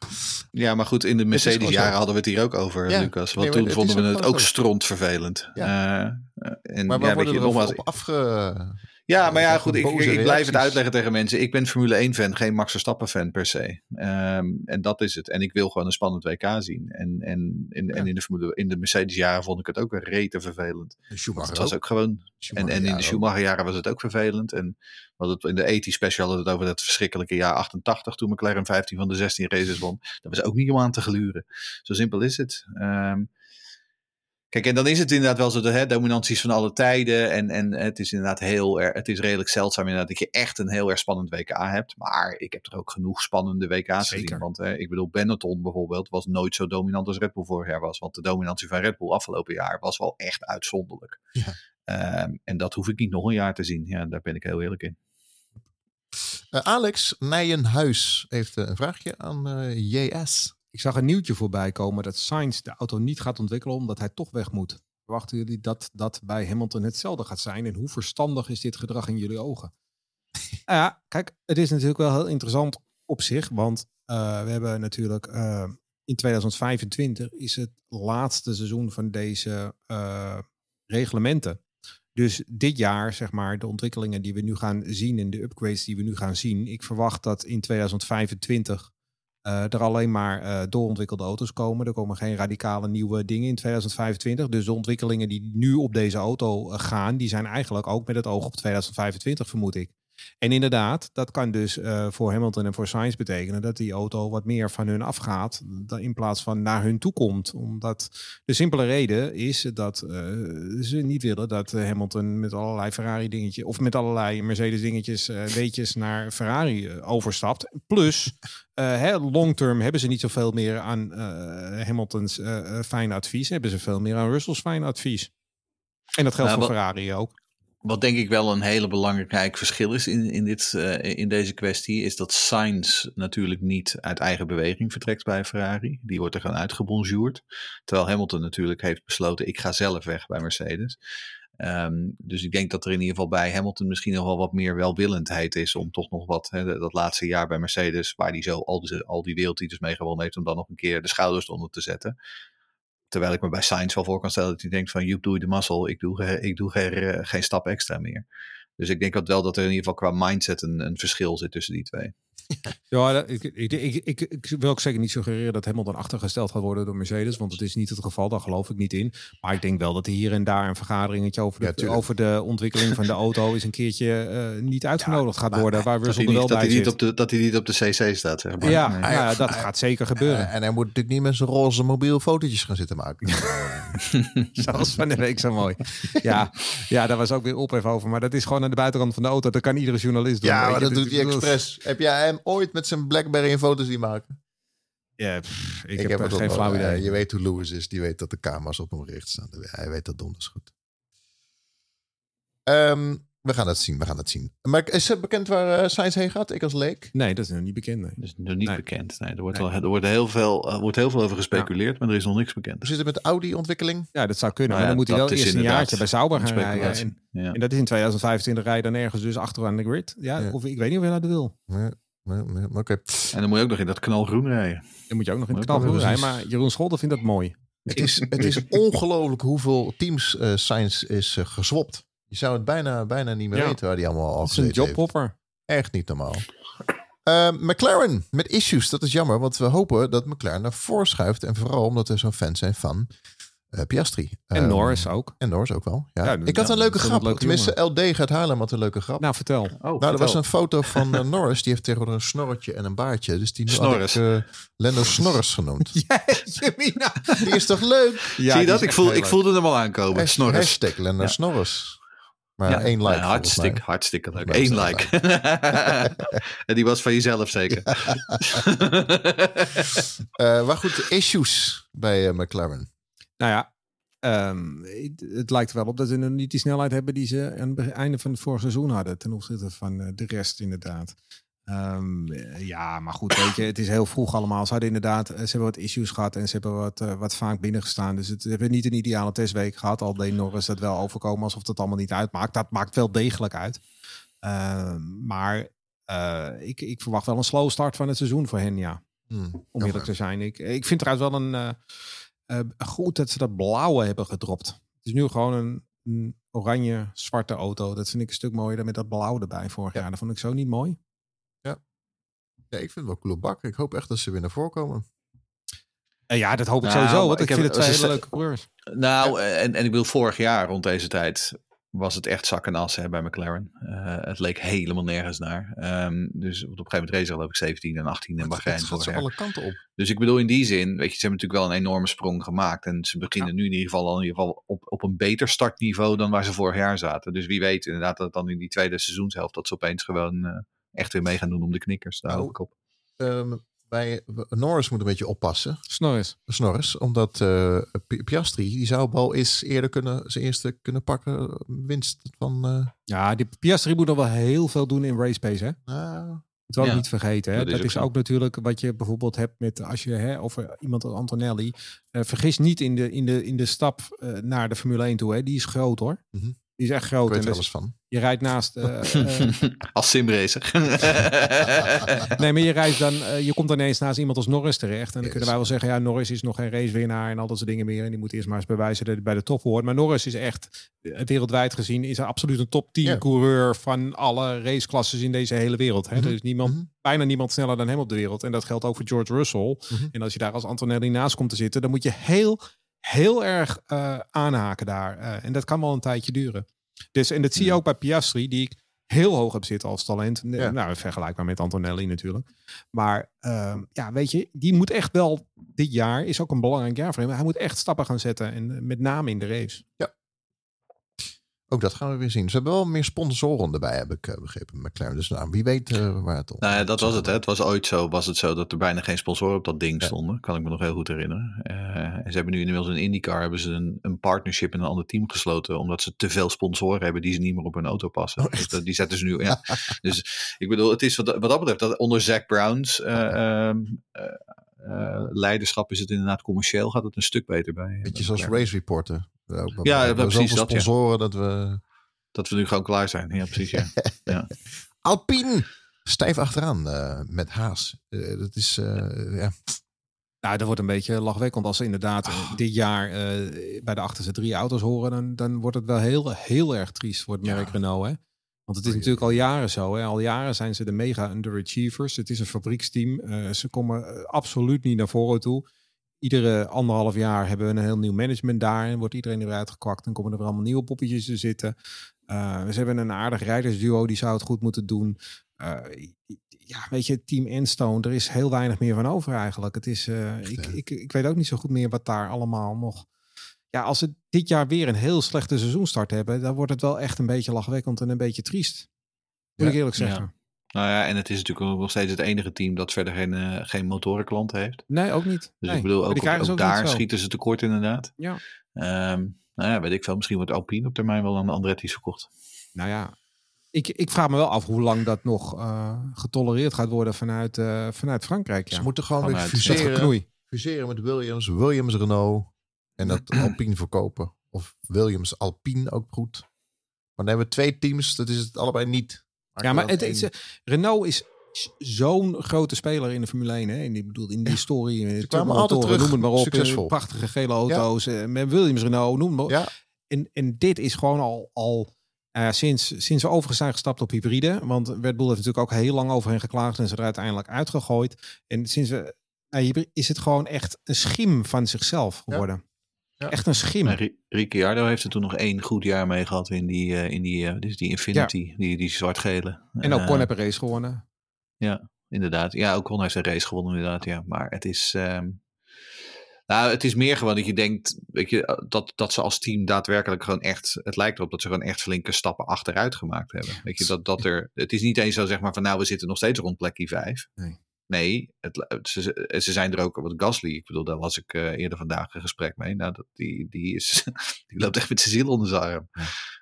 Ja, maar goed, in de. Mercedes-jaren hadden we het hier ook over, Ja. Lucas. Want toen vonden we het ook stront vervelend. Ja. Eh, en Maar we ja, worden je, er nogmaals, op afge... Ja, maar ja, goed. Ik, ik blijf het uitleggen tegen mensen. Ik ben Formule 1 fan, geen Max Verstappen fan per se. Ehm, en dat is het. En ik wil gewoon een spannend WK zien. En, en, en, en in de, Formule, in de Mercedes jaren vond ik het ook weer rete vervelend. Het was ook. gewoon. En, en in de ook. Schumacher jaren was het ook vervelend. En we hadden het in de 80 special hadden we het over dat verschrikkelijke jaar 88 toen McLaren 15 van de 16 races won. Dat was ook niet om aan te gluren. Zo simpel is het. Ehm, Kijk, en dan is het inderdaad wel zo de hè, dominanties van alle tijden. En, en het is inderdaad heel erg, het is redelijk zeldzaam inderdaad dat je echt een heel erg spannend WK hebt. Maar ik heb er ook genoeg spannende WK's Zeker. gezien. Want hè, ik bedoel, Benetton bijvoorbeeld was nooit zo dominant als Red Bull vorig jaar was. Want de dominantie van Red Bull afgelopen jaar was wel echt uitzonderlijk. Ja. Ehm, en dat hoef ik niet nog een jaar te zien. Ja, daar ben ik heel eerlijk in. Eh, Alex Nijenhuis heeft eh, een vraagje aan eh, JS. Ik zag een nieuwtje voorbij komen dat Sainz de auto niet gaat ontwikkelen omdat hij toch weg moet. Verwachten jullie dat dat bij Hamilton hetzelfde gaat zijn? En hoe verstandig is dit gedrag in jullie ogen? Nou ja, kijk, het is natuurlijk wel heel interessant op zich. Want eh, we hebben natuurlijk eh, in 2025 is het laatste seizoen van deze eh, reglementen. Dus dit jaar, zeg maar, de ontwikkelingen die we nu gaan zien en de upgrades die we nu gaan zien. Ik verwacht dat in 2025 eh, er alleen maar eh, doorontwikkelde auto's komen. Er komen geen radicale nieuwe dingen in 2025. Dus de ontwikkelingen die nu op deze auto eh, gaan, die zijn eigenlijk ook met het oog op 2025, vermoed ik. En inderdaad, dat kan dus eh, voor Hamilton en voor Sainz betekenen dat die auto wat meer van hun afgaat dan in plaats van naar hun toe komt. Omdat de simpele reden is dat eh, ze niet willen dat eh, Hamilton met allerlei Ferrari dingetjes of met allerlei Mercedes dingetjes eh weetjes naar Ferrari overstapt. Plus, long term hebben ze niet zoveel meer aan Hamiltons fijne advies, hebben ze veel meer aan Russell's fijne advies. En dat geldt Nou, voor Ferrari ook. Wat denk ik wel een hele belangrijk verschil is in, in, dit, eh, in deze kwestie, is dat Sainz natuurlijk niet uit eigen beweging vertrekt bij Ferrari. Die wordt er gewoon uitgebonjourd. Terwijl Hamilton natuurlijk heeft besloten, ik ga zelf weg bij Mercedes. Ehm, dus ik denk dat er in ieder geval bij Hamilton misschien nog wel wat meer welwillendheid is om toch nog wat, dat laatste jaar bij Mercedes, waar hij zo al die, al die wereldtitels mee gewonnen heeft, om dan nog een keer de schouders eronder te zetten. Terwijl ik me bij Sainz wel voor kan stellen dat hij denkt van, joep, doe je de mazzel, ik doe, ik doe geen, eh, geen stap extra meer. Dus ik denk wel dat er in ieder geval qua mindset een, een verschil zit tussen die twee. Ja, ik, ik, ik, ik, ik wil ook zeker niet suggereren dat Hamilton achtergesteld gaat worden door Mercedes, want dat is niet het geval, daar geloof ik niet in. Maar ik denk wel dat er hier en daar een vergaderingetje over de, over de ontwikkeling van de auto is een keertje eh, niet uitgenodigd gaat worden, waar Russell hij, er wel bij hij niet zit. op de, dat hij niet op de CC staat, zeg maar. ja, nou ja, dat gaat zeker gebeuren. Eh, en hij moet natuurlijk niet met zijn roze mobiel fotootjes gaan zitten maken. Zoals van de week zo mooi. Ja, ja, daar was ook weer ophef over. Maar dat is gewoon aan de buitenkant van de auto. Dat kan iedere journalist doen. ja, maar dat doet hij expres. Heb jij hem ooit met zijn Blackberry een foto zien maken? Ja, pff, ik, Ik heb, echt geen flauw eh, idee. je weet hoe Lewis is. Die weet dat de camera's op hem gericht staan. Hij weet dat donders goed. Ehm, we gaan het zien, we gaan het zien. Maar is het bekend waar eh Sainz heen gaat? Ik als leek? Nee, dat is nog niet bekend. Nee. Dat is nog niet Nee. bekend. Nee, er wordt, Nee. Wel, er wordt, heel veel, er wordt heel veel over gespeculeerd, maar er is nog niks bekend. Hoe zit het met de Audi-ontwikkeling? Ja, dat zou kunnen. Nou maar ja, dan moet hij wel dat eerst een jaartje bij Sauber gaan rijden. speculatie. En, Ja. en dat is in 2025 rijden dan ergens dus achteraan de grid. Ja, Ja. Of ik weet niet of je dat wil. En dan moet je ook nog in dat knalgroen rijden. Dan moet je ook nog in het wel knalgroen rijden. Maar Jeroen Scholder vindt dat mooi. Het is, het is ongelooflijk hoeveel teams eh Sainz is geswapt. Je zou het bijna, bijna niet meer Ja. weten waar die allemaal al Dat is een gezeten jobhopper. Echt niet normaal. Eh, McLaren met issues, dat is jammer, want we hopen dat McLaren naar voren schuift. En vooral omdat we zo'n fan zijn van eh, Piastri. En Ehm, Norris ook. En Norris ook wel. Ja. Ja, ik had ja, een leuke een grap. Tenminste, LD gaat halen had een leuke grap. Nou, vertel. Oh, nou, er was een foto van eh, Norris. Die heeft tegenwoordig een snorretje en een baardje. Dus die had Snorris. ik eh, Lando Snorris genoemd. Jeetje, Mina. Die is toch leuk? Ja, Zie je dat? Ik, voel, ik voelde hem al aankomen. Hashtag, Snorris. hashtag Lando Ja. Snorris. Maar Ja, één like. ja, hartstikke, mij. hartstikke leuk. Eén like. en die was van jezelf zeker. Eh, maar goed, issues bij McLaren. Nou ja, ehm, het, het lijkt er wel op dat ze nog niet die snelheid hebben die ze aan het einde van het vorige seizoen hadden. Ten opzichte van eh, de rest inderdaad. Ehm, eh, ja, maar goed, weet je, het is heel vroeg allemaal. Ze hadden inderdaad, eh, ze hebben wat issues gehad en ze hebben wat, wat vaak binnengestaan. Dus het, ze hebben niet een ideale testweek gehad. Al deed Norris dat wel overkomen alsof dat allemaal niet uitmaakt. Dat maakt wel degelijk uit. Ehm, maar ik, ik verwacht wel een slow start van het seizoen voor hen, ja. Hmm, Om eerlijk te zijn. Ik, ik vind trouwens wel een, eh, goed dat ze dat blauwe hebben gedropt. Het is nu gewoon een, een oranje-zwarte auto. Dat vind ik een stuk mooier dan met dat blauw erbij vorig Ja. jaar. Dat vond ik zo niet mooi. Ja, ik vind het wel een coole bak. Ik hoop echt dat ze weer naar voren komen. Eh, ja, dat hoop ik Nou, sowieso. Want ik ik, heb- vind het twee hele leuke coureurs. Nou, en, en ik bedoel, vorig jaar rond deze tijd was het echt zak en hè, bij McLaren. Eh, het leek helemaal nergens naar. Ehm, dus op een gegeven moment race geloof ik 17 en 18 in Bahrein het gaat alle kanten op. Dus ik bedoel in die zin, weet je, ze hebben natuurlijk wel een enorme sprong gemaakt. En ze beginnen nu in ieder geval, al in ieder geval op, op een beter startniveau dan waar ze vorig jaar zaten. Dus wie weet inderdaad dat dan in die tweede seizoenshelft dat ze opeens gewoon eh, echt weer mee gaan doen om de knikkers. Daar Nou, hoop ik op. Ehm, bij Norris moet een beetje oppassen. Snorris. Snorris, omdat eh, Pi- Piastri, die zou wel eens eerder kunnen, zijn eerste kunnen pakken. Winst van, eh, Ja, die Piastri moet nog wel heel veel doen in race pace, hè? nou, Dat wel Ja, niet vergeten. Hè? dat Dat, is ook is zo. ook natuurlijk wat je bijvoorbeeld hebt met als je hè, over iemand als Antonelli. eh, vergis niet in de, in de, in de stap eh, naar de Formule 1 toe. Hè? Die is groot hoor. Mhm. Die is echt ik groot. weet er alles van. je rijdt naast. eh, eh, Als simracer. nee, maar je rijdt dan. eh, je komt dan ineens naast iemand als Norris terecht. En dan Yes. kunnen wij wel zeggen: ja, Norris is nog geen racewinnaar en al dat soort dingen meer. En die moet eerst maar eens bewijzen dat hij bij de top hoort. Maar Norris is echt wereldwijd gezien is hij absoluut een top 10 Ja. coureur van alle raceklasses in deze hele wereld. Hè? Mhm. Er is niemand, Mhm. bijna niemand sneller dan hem op de wereld. En dat geldt ook voor George Russell. Mhm. En als je daar als Antonelli naast komt te zitten, dan moet je heel, heel erg eh, aanhaken daar. Eh, en dat kan wel een tijdje duren. Dus, en dat zie je Ja. ook bij Piastri, die ik heel hoog heb zitten als talent. Ja. Nou, vergelijkbaar met Antonelli natuurlijk. Maar ehm, ja, weet je, die moet echt wel, dit jaar is ook een belangrijk jaar voor hem. Hij moet echt stappen gaan zetten. En eh, met name in de race. Ook dat gaan we weer zien. Ze hebben wel meer sponsoren erbij, heb ik eh, begrepen, McLaren. Dus nou, wie weet eh, waar het om Nou ja, dat was het. Hè. Het was ooit zo, was het zo dat er bijna geen sponsoren op dat ding Ja. stonden. Kan ik me nog heel goed herinneren. Eh, en ze hebben nu inmiddels in IndyCar hebben ze een, een partnership met een ander team gesloten. Omdat ze te veel sponsoren hebben die ze niet meer op hun auto passen. Oh, Dus dat- die zetten ze nu. Ja. dus ik bedoel, het is wat, wat dat betreft, dat onder Zack Browns eh, eh, leiderschap is het inderdaad commercieel gaat het een stuk beter bij. eh, Beetje zoals. Race Reporter. We hebben- we Ja, hebben precies dat, ja. sponsoren dat we... Dat we nu gewoon klaar zijn. Ja, precies. Ja. Alpine! Stijf achteraan eh, met Haas. Eh, dat is, eh, ja. Nou, dat wordt een beetje lachwekkend als ze inderdaad eh, dit jaar eh, bij de achterste drie auto's horen. Dan, dan wordt het wel heel, heel erg triest voor het Ja. merk Renault. Hè? Want het is natuurlijk al jaren zo. Hè? Al jaren zijn ze de mega underachievers. Het is een fabrieksteam. Eh, ze komen eh, absoluut niet naar voren toe. Iedere anderhalf jaar hebben we een heel nieuw management daar. En wordt iedereen eruit gekwakt. Dan komen er weer allemaal nieuwe poppetjes te zitten. Eh, ze hebben een aardig rijdersduo. Die zou het goed moeten doen. Ja, weet je, Team Enstone, er is heel weinig meer van over eigenlijk. Het is, Echt, ik, ik, ik weet ook niet zo goed meer wat daar allemaal nog... Ja, als ze dit jaar weer een heel slechte seizoenstart hebben, dan wordt het wel echt een beetje lachwekkend en een beetje triest. Moet Ja. ik eerlijk Ja. zeggen. Nou ja, en het is natuurlijk nog steeds het enige team dat verder geen, eh, geen motorenklant heeft. Nee, ook niet. Dus Nee, ik bedoel, ook, op- ook daar schieten ze tekort inderdaad. Ja. Ehm, nou ja, weet ik veel. Misschien wordt Alpine op termijn wel aan de Andretti's verkocht. Nou ja, ik, ik vraag me wel af hoe lang dat nog eh, getolereerd gaat worden vanuit, eh, vanuit Frankrijk. Ja. Ze moeten gewoon weer Vanuit- fuseren, fuseren met Williams, Williams Renault. En dat Alpine verkopen. Of Williams Alpine ook goed. Maar dan hebben we twee teams, dat is het allebei niet. Ja, maar het, is, één. eh, Renault is zo'n grote speler in de Formule 1. Hè? En die bedoel, in die story, in de kwamen altijd terug, noem het maar op. succesvol. eh, Prachtige gele auto's. eh, Met Williams Renault, noem het maar op. Ja, En, en dit is gewoon al, al sinds, sinds we overigens zijn gestapt op hybride. Want Red Bull heeft natuurlijk ook heel lang over hen geklaagd en ze er uiteindelijk uitgegooid. En sinds we is het gewoon echt een schim van zichzelf geworden. Ja. Echt een schim. Ricciardo heeft er toen nog één goed jaar mee gehad in die, eh, in die, eh, dus die Infinity, die, die zwart-gele. en ook Con heeft een race gewonnen. Inderdaad. Ja, ook Con heeft een race gewonnen inderdaad. Ja. Maar het is... ehm, nou, het is meer gewoon dat je denkt weet je, dat, dat ze als team daadwerkelijk gewoon echt... Het lijkt erop dat ze gewoon echt flinke stappen achteruit gemaakt hebben. Weet je, dat, dat er... Het is niet eens zo zeg maar van nou, we zitten nog steeds rond plekje 5. Nee. Nee, het, ze, ze zijn er ook, wat Gasly, ik bedoel, daar was ik uh, eerder vandaag een gesprek mee. Nou, dat, die, die, is, die loopt echt met zijn ziel onder zijn arm.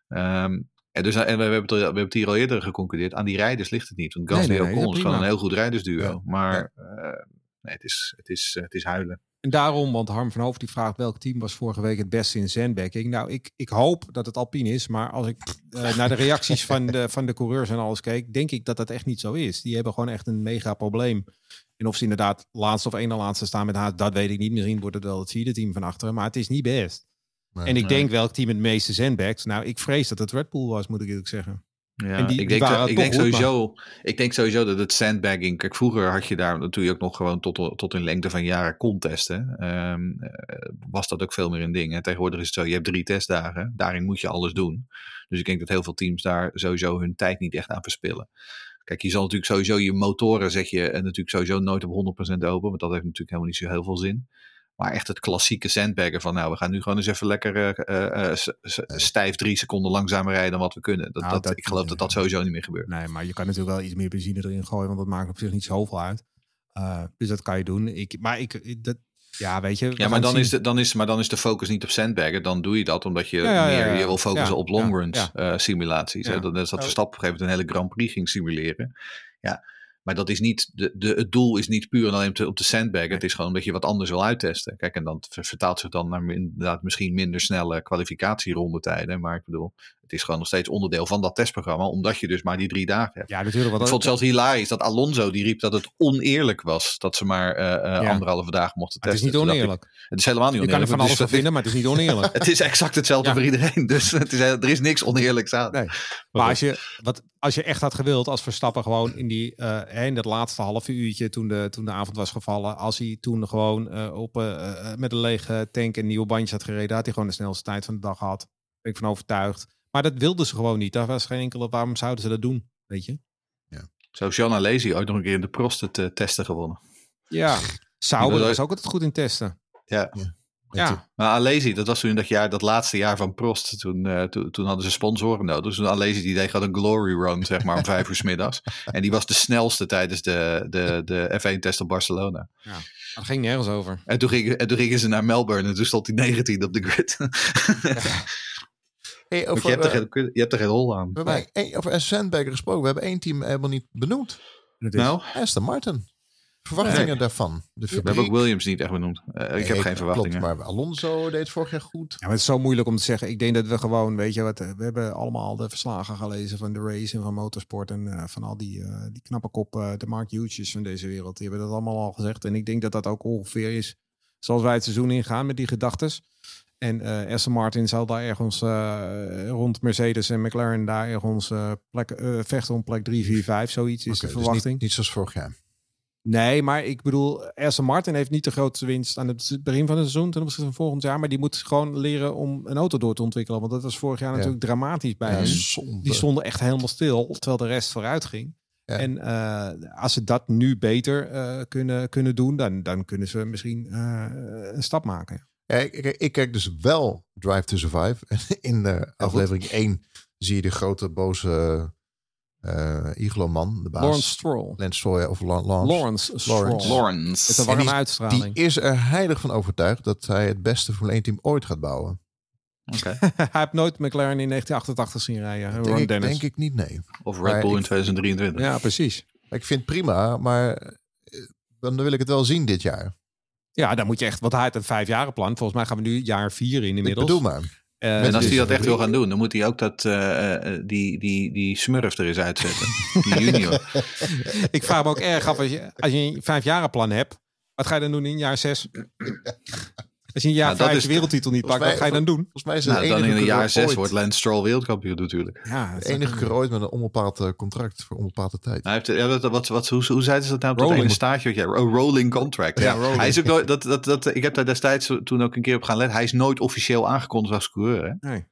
Ja. Um, en, dus, en we, hebben het, we hebben het hier al eerder geconcludeerd, aan die rijders ligt het niet. Want Gasly nee, nee, nee, Ocon is gewoon een heel goed rijdersduo. Ja. Maar uh, nee, het is, het, is, het is huilen. En daarom, want Harm van Hoofd die vraagt welk team was vorige week het beste in sandbagging. Nou, ik, ik hoop dat het Alpine is, maar als ik uh, naar de reacties van de, van de coureurs en alles keek, denk ik dat dat echt niet zo is. Die hebben gewoon echt een mega probleem. En of ze inderdaad laatste of ene laatste staan met haar, dat weet ik niet. Misschien wordt het wel het vierde team van achteren, maar het is niet best. Nee, en ik nee. denk welk team het meeste sandbags. Nou, ik vrees dat het Red Bull was, moet ik eerlijk zeggen. Ja, die, ik, denk, ik, denk sowieso, ik denk sowieso dat het sandbagging. Kijk, vroeger had je daar natuurlijk ook nog gewoon tot, tot in lengte van jaren contesten. Um, was dat ook veel meer een ding. En tegenwoordig is het zo: je hebt drie testdagen. Daarin moet je alles doen. Dus ik denk dat heel veel teams daar sowieso hun tijd niet echt aan verspillen. Kijk, je zal natuurlijk sowieso je motoren zet je natuurlijk sowieso nooit op 100% open. Want dat heeft natuurlijk helemaal niet zo heel veel zin. Maar echt het klassieke sandbaggen van nou, we gaan nu gewoon eens even lekker uh, uh, stijf drie seconden langzamer rijden dan wat we kunnen. Dat, nou, dat, dat, ik geloof dat dat sowieso niet meer gebeurt. Nee, maar je kan natuurlijk wel iets meer benzine erin gooien, want dat maakt op zich niet zoveel uit. Uh, dus dat kan je doen. Ik, maar ik, dat, ja, weet je. Ja, maar dan, is de, dan is, maar dan is de focus niet op sandbaggen. Dan doe je dat omdat je ja, ja, meer je wil focussen op long runs simulaties. Hè? Dat is dat Verstappen op een gegeven moment een hele Grand Prix ging simuleren. Ja, maar dat is niet, de, de, het doel is niet puur en alleen op de, op de sandbag. Het is gewoon omdat je wat anders wil uittesten. Kijk, en dan vertaalt zich dan naar inderdaad misschien minder snelle kwalificatierondetijden. Maar ik bedoel, het is gewoon nog steeds onderdeel van dat testprogramma. Omdat je dus maar die drie dagen hebt. Ja, natuurlijk. Wat ik vond zelfs hilarisch dat Alonso die riep dat het oneerlijk was. Dat ze maar uh, ja. anderhalve dagen mochten testen. Het is niet oneerlijk. Ik, het is helemaal niet oneerlijk. Je kan er van alles vinden, maar het is niet oneerlijk. het is exact hetzelfde ja. voor iedereen. Dus het is, er is niks oneerlijks aan. Nee. Maar als je, wat, als je echt had gewild als Verstappen gewoon in, die, uh, in dat laatste halve uurtje toen de, toen de avond was gevallen. Als hij toen gewoon uh, op, uh, met een lege tank en nieuwe bandjes had gereden. Had hij gewoon de snelste tijd van de dag gehad. Ben ik van overtuigd. Maar dat wilden ze gewoon niet. Daar was geen enkele, waarom zouden ze dat doen? Weet je? Ja. Zo Jean Lazy ooit nog een keer in de prostate testen gewonnen. Ja, Sauber was ook altijd goed in testen. Ja. ja. Ja. Maar Alesi, dat was toen dat jaar, dat laatste jaar van Prost. Toen, uh, toen, toen, hadden ze sponsoren nodig. Dus toen Alesi die deed, had een glory run, zeg maar, om vijf uur s middags. En die was de snelste tijdens de, de, de F1-test op Barcelona. Ja, dat ging nergens over. En toen, ging, en toen gingen ze naar Melbourne en toen stond hij 19 op de grid. Ja. Hey, over, je, hebt er geen, je hebt er geen hol aan. Bij, hey, over Sandberger gesproken, we hebben één team helemaal niet benoemd. Nou? Aston Martin. Verwachtingen nee. daarvan? De we hebben ook Williams niet echt benoemd. Uh, ik nee, heb geen verwachtingen. Klopt, maar Alonso deed het vorig jaar goed. Ja, maar het is zo moeilijk om te zeggen. Ik denk dat we gewoon, weet je wat, we hebben allemaal de verslagen gelezen van de race en van motorsport en uh, van al die, uh, die knappe kop, de Mark Hughes van deze wereld. Die hebben dat allemaal al gezegd. En ik denk dat dat ook ongeveer is zoals wij het seizoen ingaan met die gedachtes. En uh, Aston Martin zal daar ergens uh, rond Mercedes en McLaren daar ergens uh, plek, vechten om plek 3, 4, 5. Zoiets is okay, de verwachting. Dus niet, niet zoals vorig jaar. Nee, maar ik bedoel, Aston Martin heeft niet de grootste winst aan het begin van het seizoen ten opzichte van volgend jaar. Maar die moet gewoon leren om een auto door te ontwikkelen. Want dat was vorig jaar ja. natuurlijk dramatisch bij ja, hen. Zonde. Die stonden echt helemaal stil, terwijl de rest vooruit ging. Ja. En uh, als ze dat nu beter uh, kunnen, kunnen doen, dan, dan kunnen ze misschien uh, een stap maken. Ja, ik, ik, ik, kijk dus wel Drive to Survive. In de aflevering 1 zie je de grote boze uh, Iglo-man, de baas. Lawrence Stroll. Lance Stroll, of Lawrence. Lawrence Stroll. Lawrence. Met een warme uitstraling. Die is er heilig van overtuigd dat hij het beste Formule 1 team ooit gaat bouwen. Okay. hij heeft nooit McLaren in 1988 zien rijden. Denk, ik, denk ik niet, nee. Of Red Bull in 2023. Ja, precies. Ik vind het prima, maar eh, dan wil ik het wel zien dit jaar. Ja, dan moet je echt, wat hij had een vijfjarenplan. Volgens mij gaan we nu jaar vier in inmiddels. Ik bedoel maar. Uh, en als hij dat echt wil gaan doen, dan moet hij ook dat, uh, die, die, die smurf er eens uitzetten. die junior. ik vraag me ook erg af, als je, als je een vijfjarenplan hebt, wat ga je dan doen in jaar zes? Als je een jaar nou, vijf de wereldtitel niet pakt, wat ga je dan doen? Volgens mij is het nou, dan in een jaar zes wordt Lance Stroll wereldkampioen natuurlijk. Ja, het enige keer ooit met een onbepaald uh, contract voor onbepaalde tijd. Hij heeft, ja, wat, wat, wat, hoe, hoe zeiden ze dat nou? Rolling. Een staartje. Ja, een rolling contract. Ja, rolling. Hij is ook nooit, dat, dat, dat, ik heb daar destijds toen ook een keer op gaan letten. Hij is nooit officieel aangekondigd als coureur. Hè? Nee.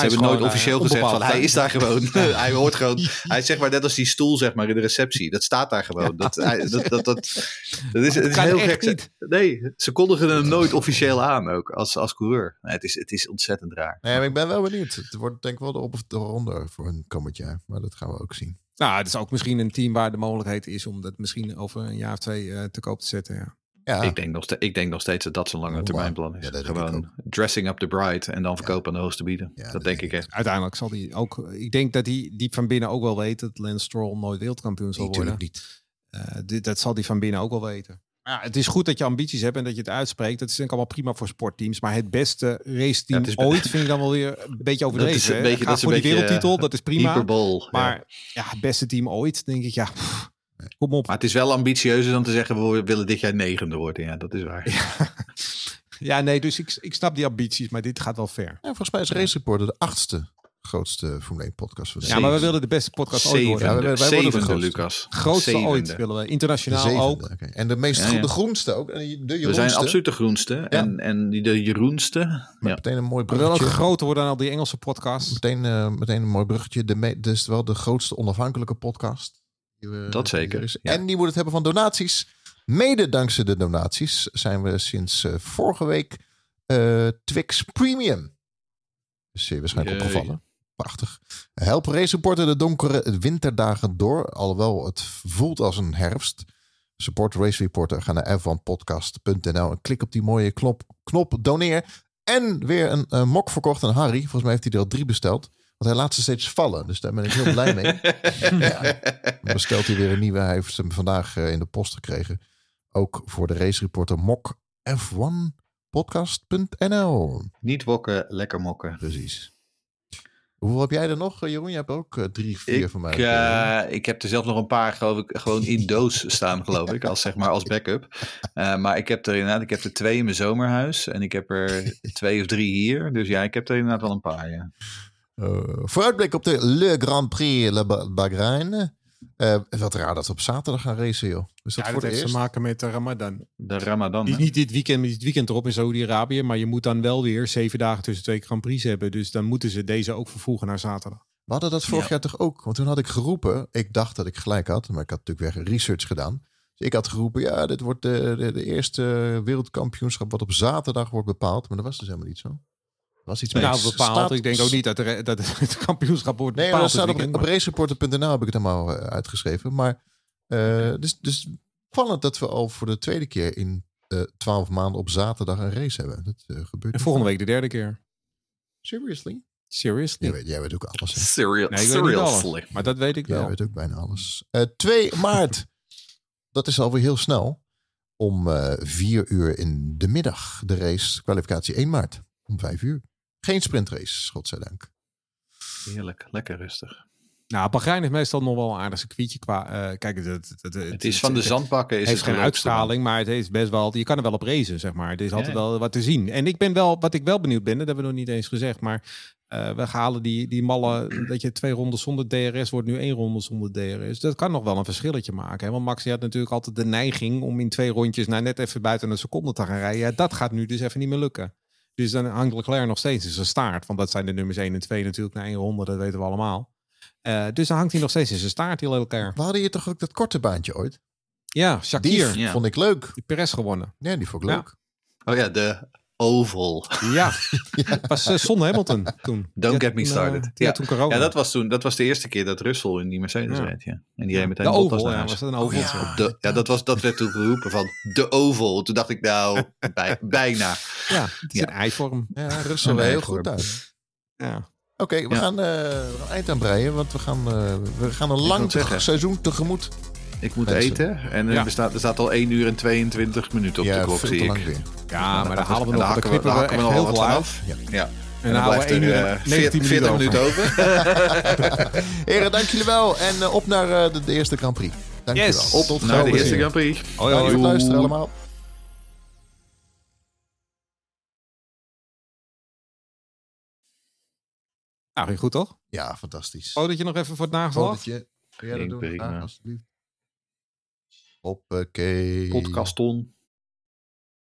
Ze hebben nooit officieel uh, gezegd van hij is daar gewoon. hij hoort gewoon. Hij is zeg maar net als die stoel zeg maar in de receptie. Dat staat daar gewoon. Dat, hij, dat, dat, dat, dat, is, het is heel gek. Niet. Nee, ze kondigen hem nooit officieel aan ook als, als coureur. Nee, het, is, het is ontzettend raar. Nee, maar ik ben wel benieuwd. Het wordt denk ik wel de op of de ronde voor een komend jaar. Maar dat gaan we ook zien. Nou, het is ook misschien een team waar de mogelijkheid is om dat misschien over een jaar of twee eh, te koop te zetten. Ja. Ja, Ik, denk nog ste- ik denk nog steeds dat dat zo'n lange termijn plan is. Ja, Gewoon dressing up the bride en dan verkopen aan de hoogste bieden. Ja, dat, dat denk denk ik ik. echt. Uiteindelijk zal hij ook. Ik denk dat hij diep van binnen ook wel weet dat Lance Stroll nooit wereldkampioen zal worden. natuurlijk niet. Eh, dit, dat zal hij van binnen ook wel weten. Maar ja, het is goed dat je ambities hebt en dat je het uitspreekt. Dat is denk ik allemaal prima voor sportteams. Maar het beste raceteam Ja, ooit vind ik dan wel weer een beetje overdreven. Dat is een beetje- dat is een voor die beetje, wereldtitel, dat is prima. Hyperbol. ja. Maar ja, het beste team ooit, denk ik. Ja, pff, kom op. Maar het is wel ambitieuzer dan te zeggen we willen dit jaar negende worden. Ja, dat is waar. Ja, nee, dus ik, ik snap die ambities, maar dit gaat wel ver. Ja, volgens mij is Race Reporter de achtste grootste Formule 1 podcast van Ja, maar we wilden de beste podcast ooit worden. Ja, wij- Zevende, wij worden de zevende grootste. Lucas. Grootste Zevende. ooit willen we. De Internationaal zevende, ook. En de meest Ja, groe- ja. de groenste ook. En de We zijn absoluut de groenste. En, en die de Jeroenste. Met Ja. meteen een mooi We willen ook bruggetje. groter worden dan al die Engelse podcasts. Meteen, eh, meteen een mooi bruggetje. De me- dus wel de grootste onafhankelijke podcast. Dat zeker, er ja. En die moet het hebben van donaties. Mede dankzij de donaties zijn we sinds eh, vorige week eh, Twix Premium. Is zeer waarschijnlijk Jee. opgevallen. Prachtig. Help Race Reporter de donkere winterdagen door. Alhoewel het voelt als een herfst. Support Race Reporter. Ga naar f1podcast.nl en klik op die mooie knop, knop doneer. En weer een eh, mok verkocht aan Harry. Volgens mij heeft hij er al drie besteld. Want hij laat ze steeds vallen. Dus daar ben ik heel blij mee. ja. Dan bestelt hij weer een nieuwe. Hij heeft hem vandaag eh, in de post gekregen. Ook voor de Race Reporter mok f1podcast.nl. Niet wokken, lekker mokken. Precies. Hoeveel heb jij er nog, eh, Jeroen? Je hebt ook eh, drie, vier Ik, van mij. eh, ik heb er zelf nog een paar, geloof ik, gewoon in doos staan, geloof ik. Als, zeg maar, als backup. Eh, maar ik heb er inderdaad, ik heb er twee in mijn zomerhuis. En ik heb er twee of drie hier. Dus ja, ik heb er inderdaad wel een paar, ja. Eh, vooruitblik op de Le Grand Prix Le Ba- Bahrein. Eh, wat raar dat we op zaterdag gaan racen, joh. Is dat Ja, voor dat de heeft te maken met de Ramadan. De Ramadan. Niet, dit weekend, maar dit weekend erop in Saudi-Arabië. Maar je moet dan wel weer zeven dagen tussen twee Grand Prix hebben. Dus dan moeten ze deze ook vervoegen naar zaterdag. We hadden dat vorig Ja. jaar toch ook? Want toen had ik geroepen, ik dacht dat ik gelijk had, maar ik had natuurlijk weer research gedaan. Dus ik had geroepen, ja, dit wordt de, de, de eerste wereldkampioenschap wat op zaterdag wordt bepaald. Maar dat was dus helemaal niet zo. Was iets nou, bepaald. staat- ik denk ook niet dat, er, dat het kampioenschap wordt Nee, dat staat op, racereporter.nl heb ik het helemaal eh, uitgeschreven. Maar eh, dus, dus dat we al voor de tweede keer in eh, twaalf maanden op zaterdag een race hebben. Dat gebeurt En volgende week de derde keer. Seriously? Seriously? Jij weet, jij weet ook alles. hè? Serial, Nee, ik weet niet alles. seriously. Maar dat weet ik Jij wel. weet ook bijna alles. Eh 2 maart. dat is alweer heel snel. Om eh 4 uur in de middag. De race, kwalificatie 1 maart. Om 5 uur. Geen sprintrace, godzijdank. Heerlijk, lekker rustig. Nou, Bahrein is meestal nog wel een aardig circuitje qua... eh, kijk, het, het, het, Het is van de zandbakken. Is Het heeft het geen uitstraling, maar het is best wel. Je kan er wel op racen, zeg maar. Er is altijd Ja. wel wat te zien. En ik ben wel, wat ik wel benieuwd ben, dat hebben we nog niet eens gezegd, maar eh, we halen die, die malle, dat je twee ronden zonder DRS wordt nu één ronde zonder DRS. Dat kan nog wel een verschilletje maken. Hè? Want Max had natuurlijk altijd de neiging om in twee rondjes nou net even buiten een seconde te gaan rijden. Ja, dat gaat nu dus even niet meer lukken. Dus dan hangt Leclerc nog steeds in zijn staart. Want dat zijn de nummers 1 en 2 natuurlijk na één ronde, dat weten we allemaal. Eh, dus dan hangt hij nog steeds in zijn staart, die Leclerc. We hadden hier toch ook dat korte baantje ooit? Ja, Die Shakir, Ja. vond ik leuk. die Perez gewonnen. Ja, die vond ik Ja. leuk. Oh ja, de oval. Ja, het was uh, Son Hamilton toen. Had get me toen, started. eh, die Ja. toen corona. Ja, dat was toen. Dat was de eerste keer dat Russell in die Mercedes Ja. reed. Ja. En die reed meteen de Bottas oval, ja, was dat een oval? ja. De, ja, dat, was, dat werd toen geroepen van de oval. Toen dacht ik, nou, bij, bijna. Ja, het is Ja. een eivorm. Ja, Russell Een heel goed uit. Ja. Oké, we, Ja. gaan, eh, we gaan eind aanbreien, want we gaan, eh, we gaan een lang seizoen tegemoet. Ik moet Mensen. eten. En er, Ja. bestaat, er staat al 1 uur en 22 minuten op ja, de klok, veel zie te ik. lang weer. ja, maar dan halen we nog, daar we, daar we we nog heel veel vanaf. Ja. Ja. En En dan dan houden we blijft er 1 uur eh, en 40, 19 40 minuten minuten over. Heren, dank jullie wel. En eh, op naar eh, de, de eerste Grand Prix. Dank Yes. jullie wel. Op Tot Naar de eerste. Grand Prix. Hoi, Dank voor hoi. het luisteren allemaal. Nou, ging goed toch? Ja, fantastisch. Oh, dat je nog even voor het nageslag? Kun jij dat doen? prima. Graag, alsjeblieft. Hoppakee. Podcaston.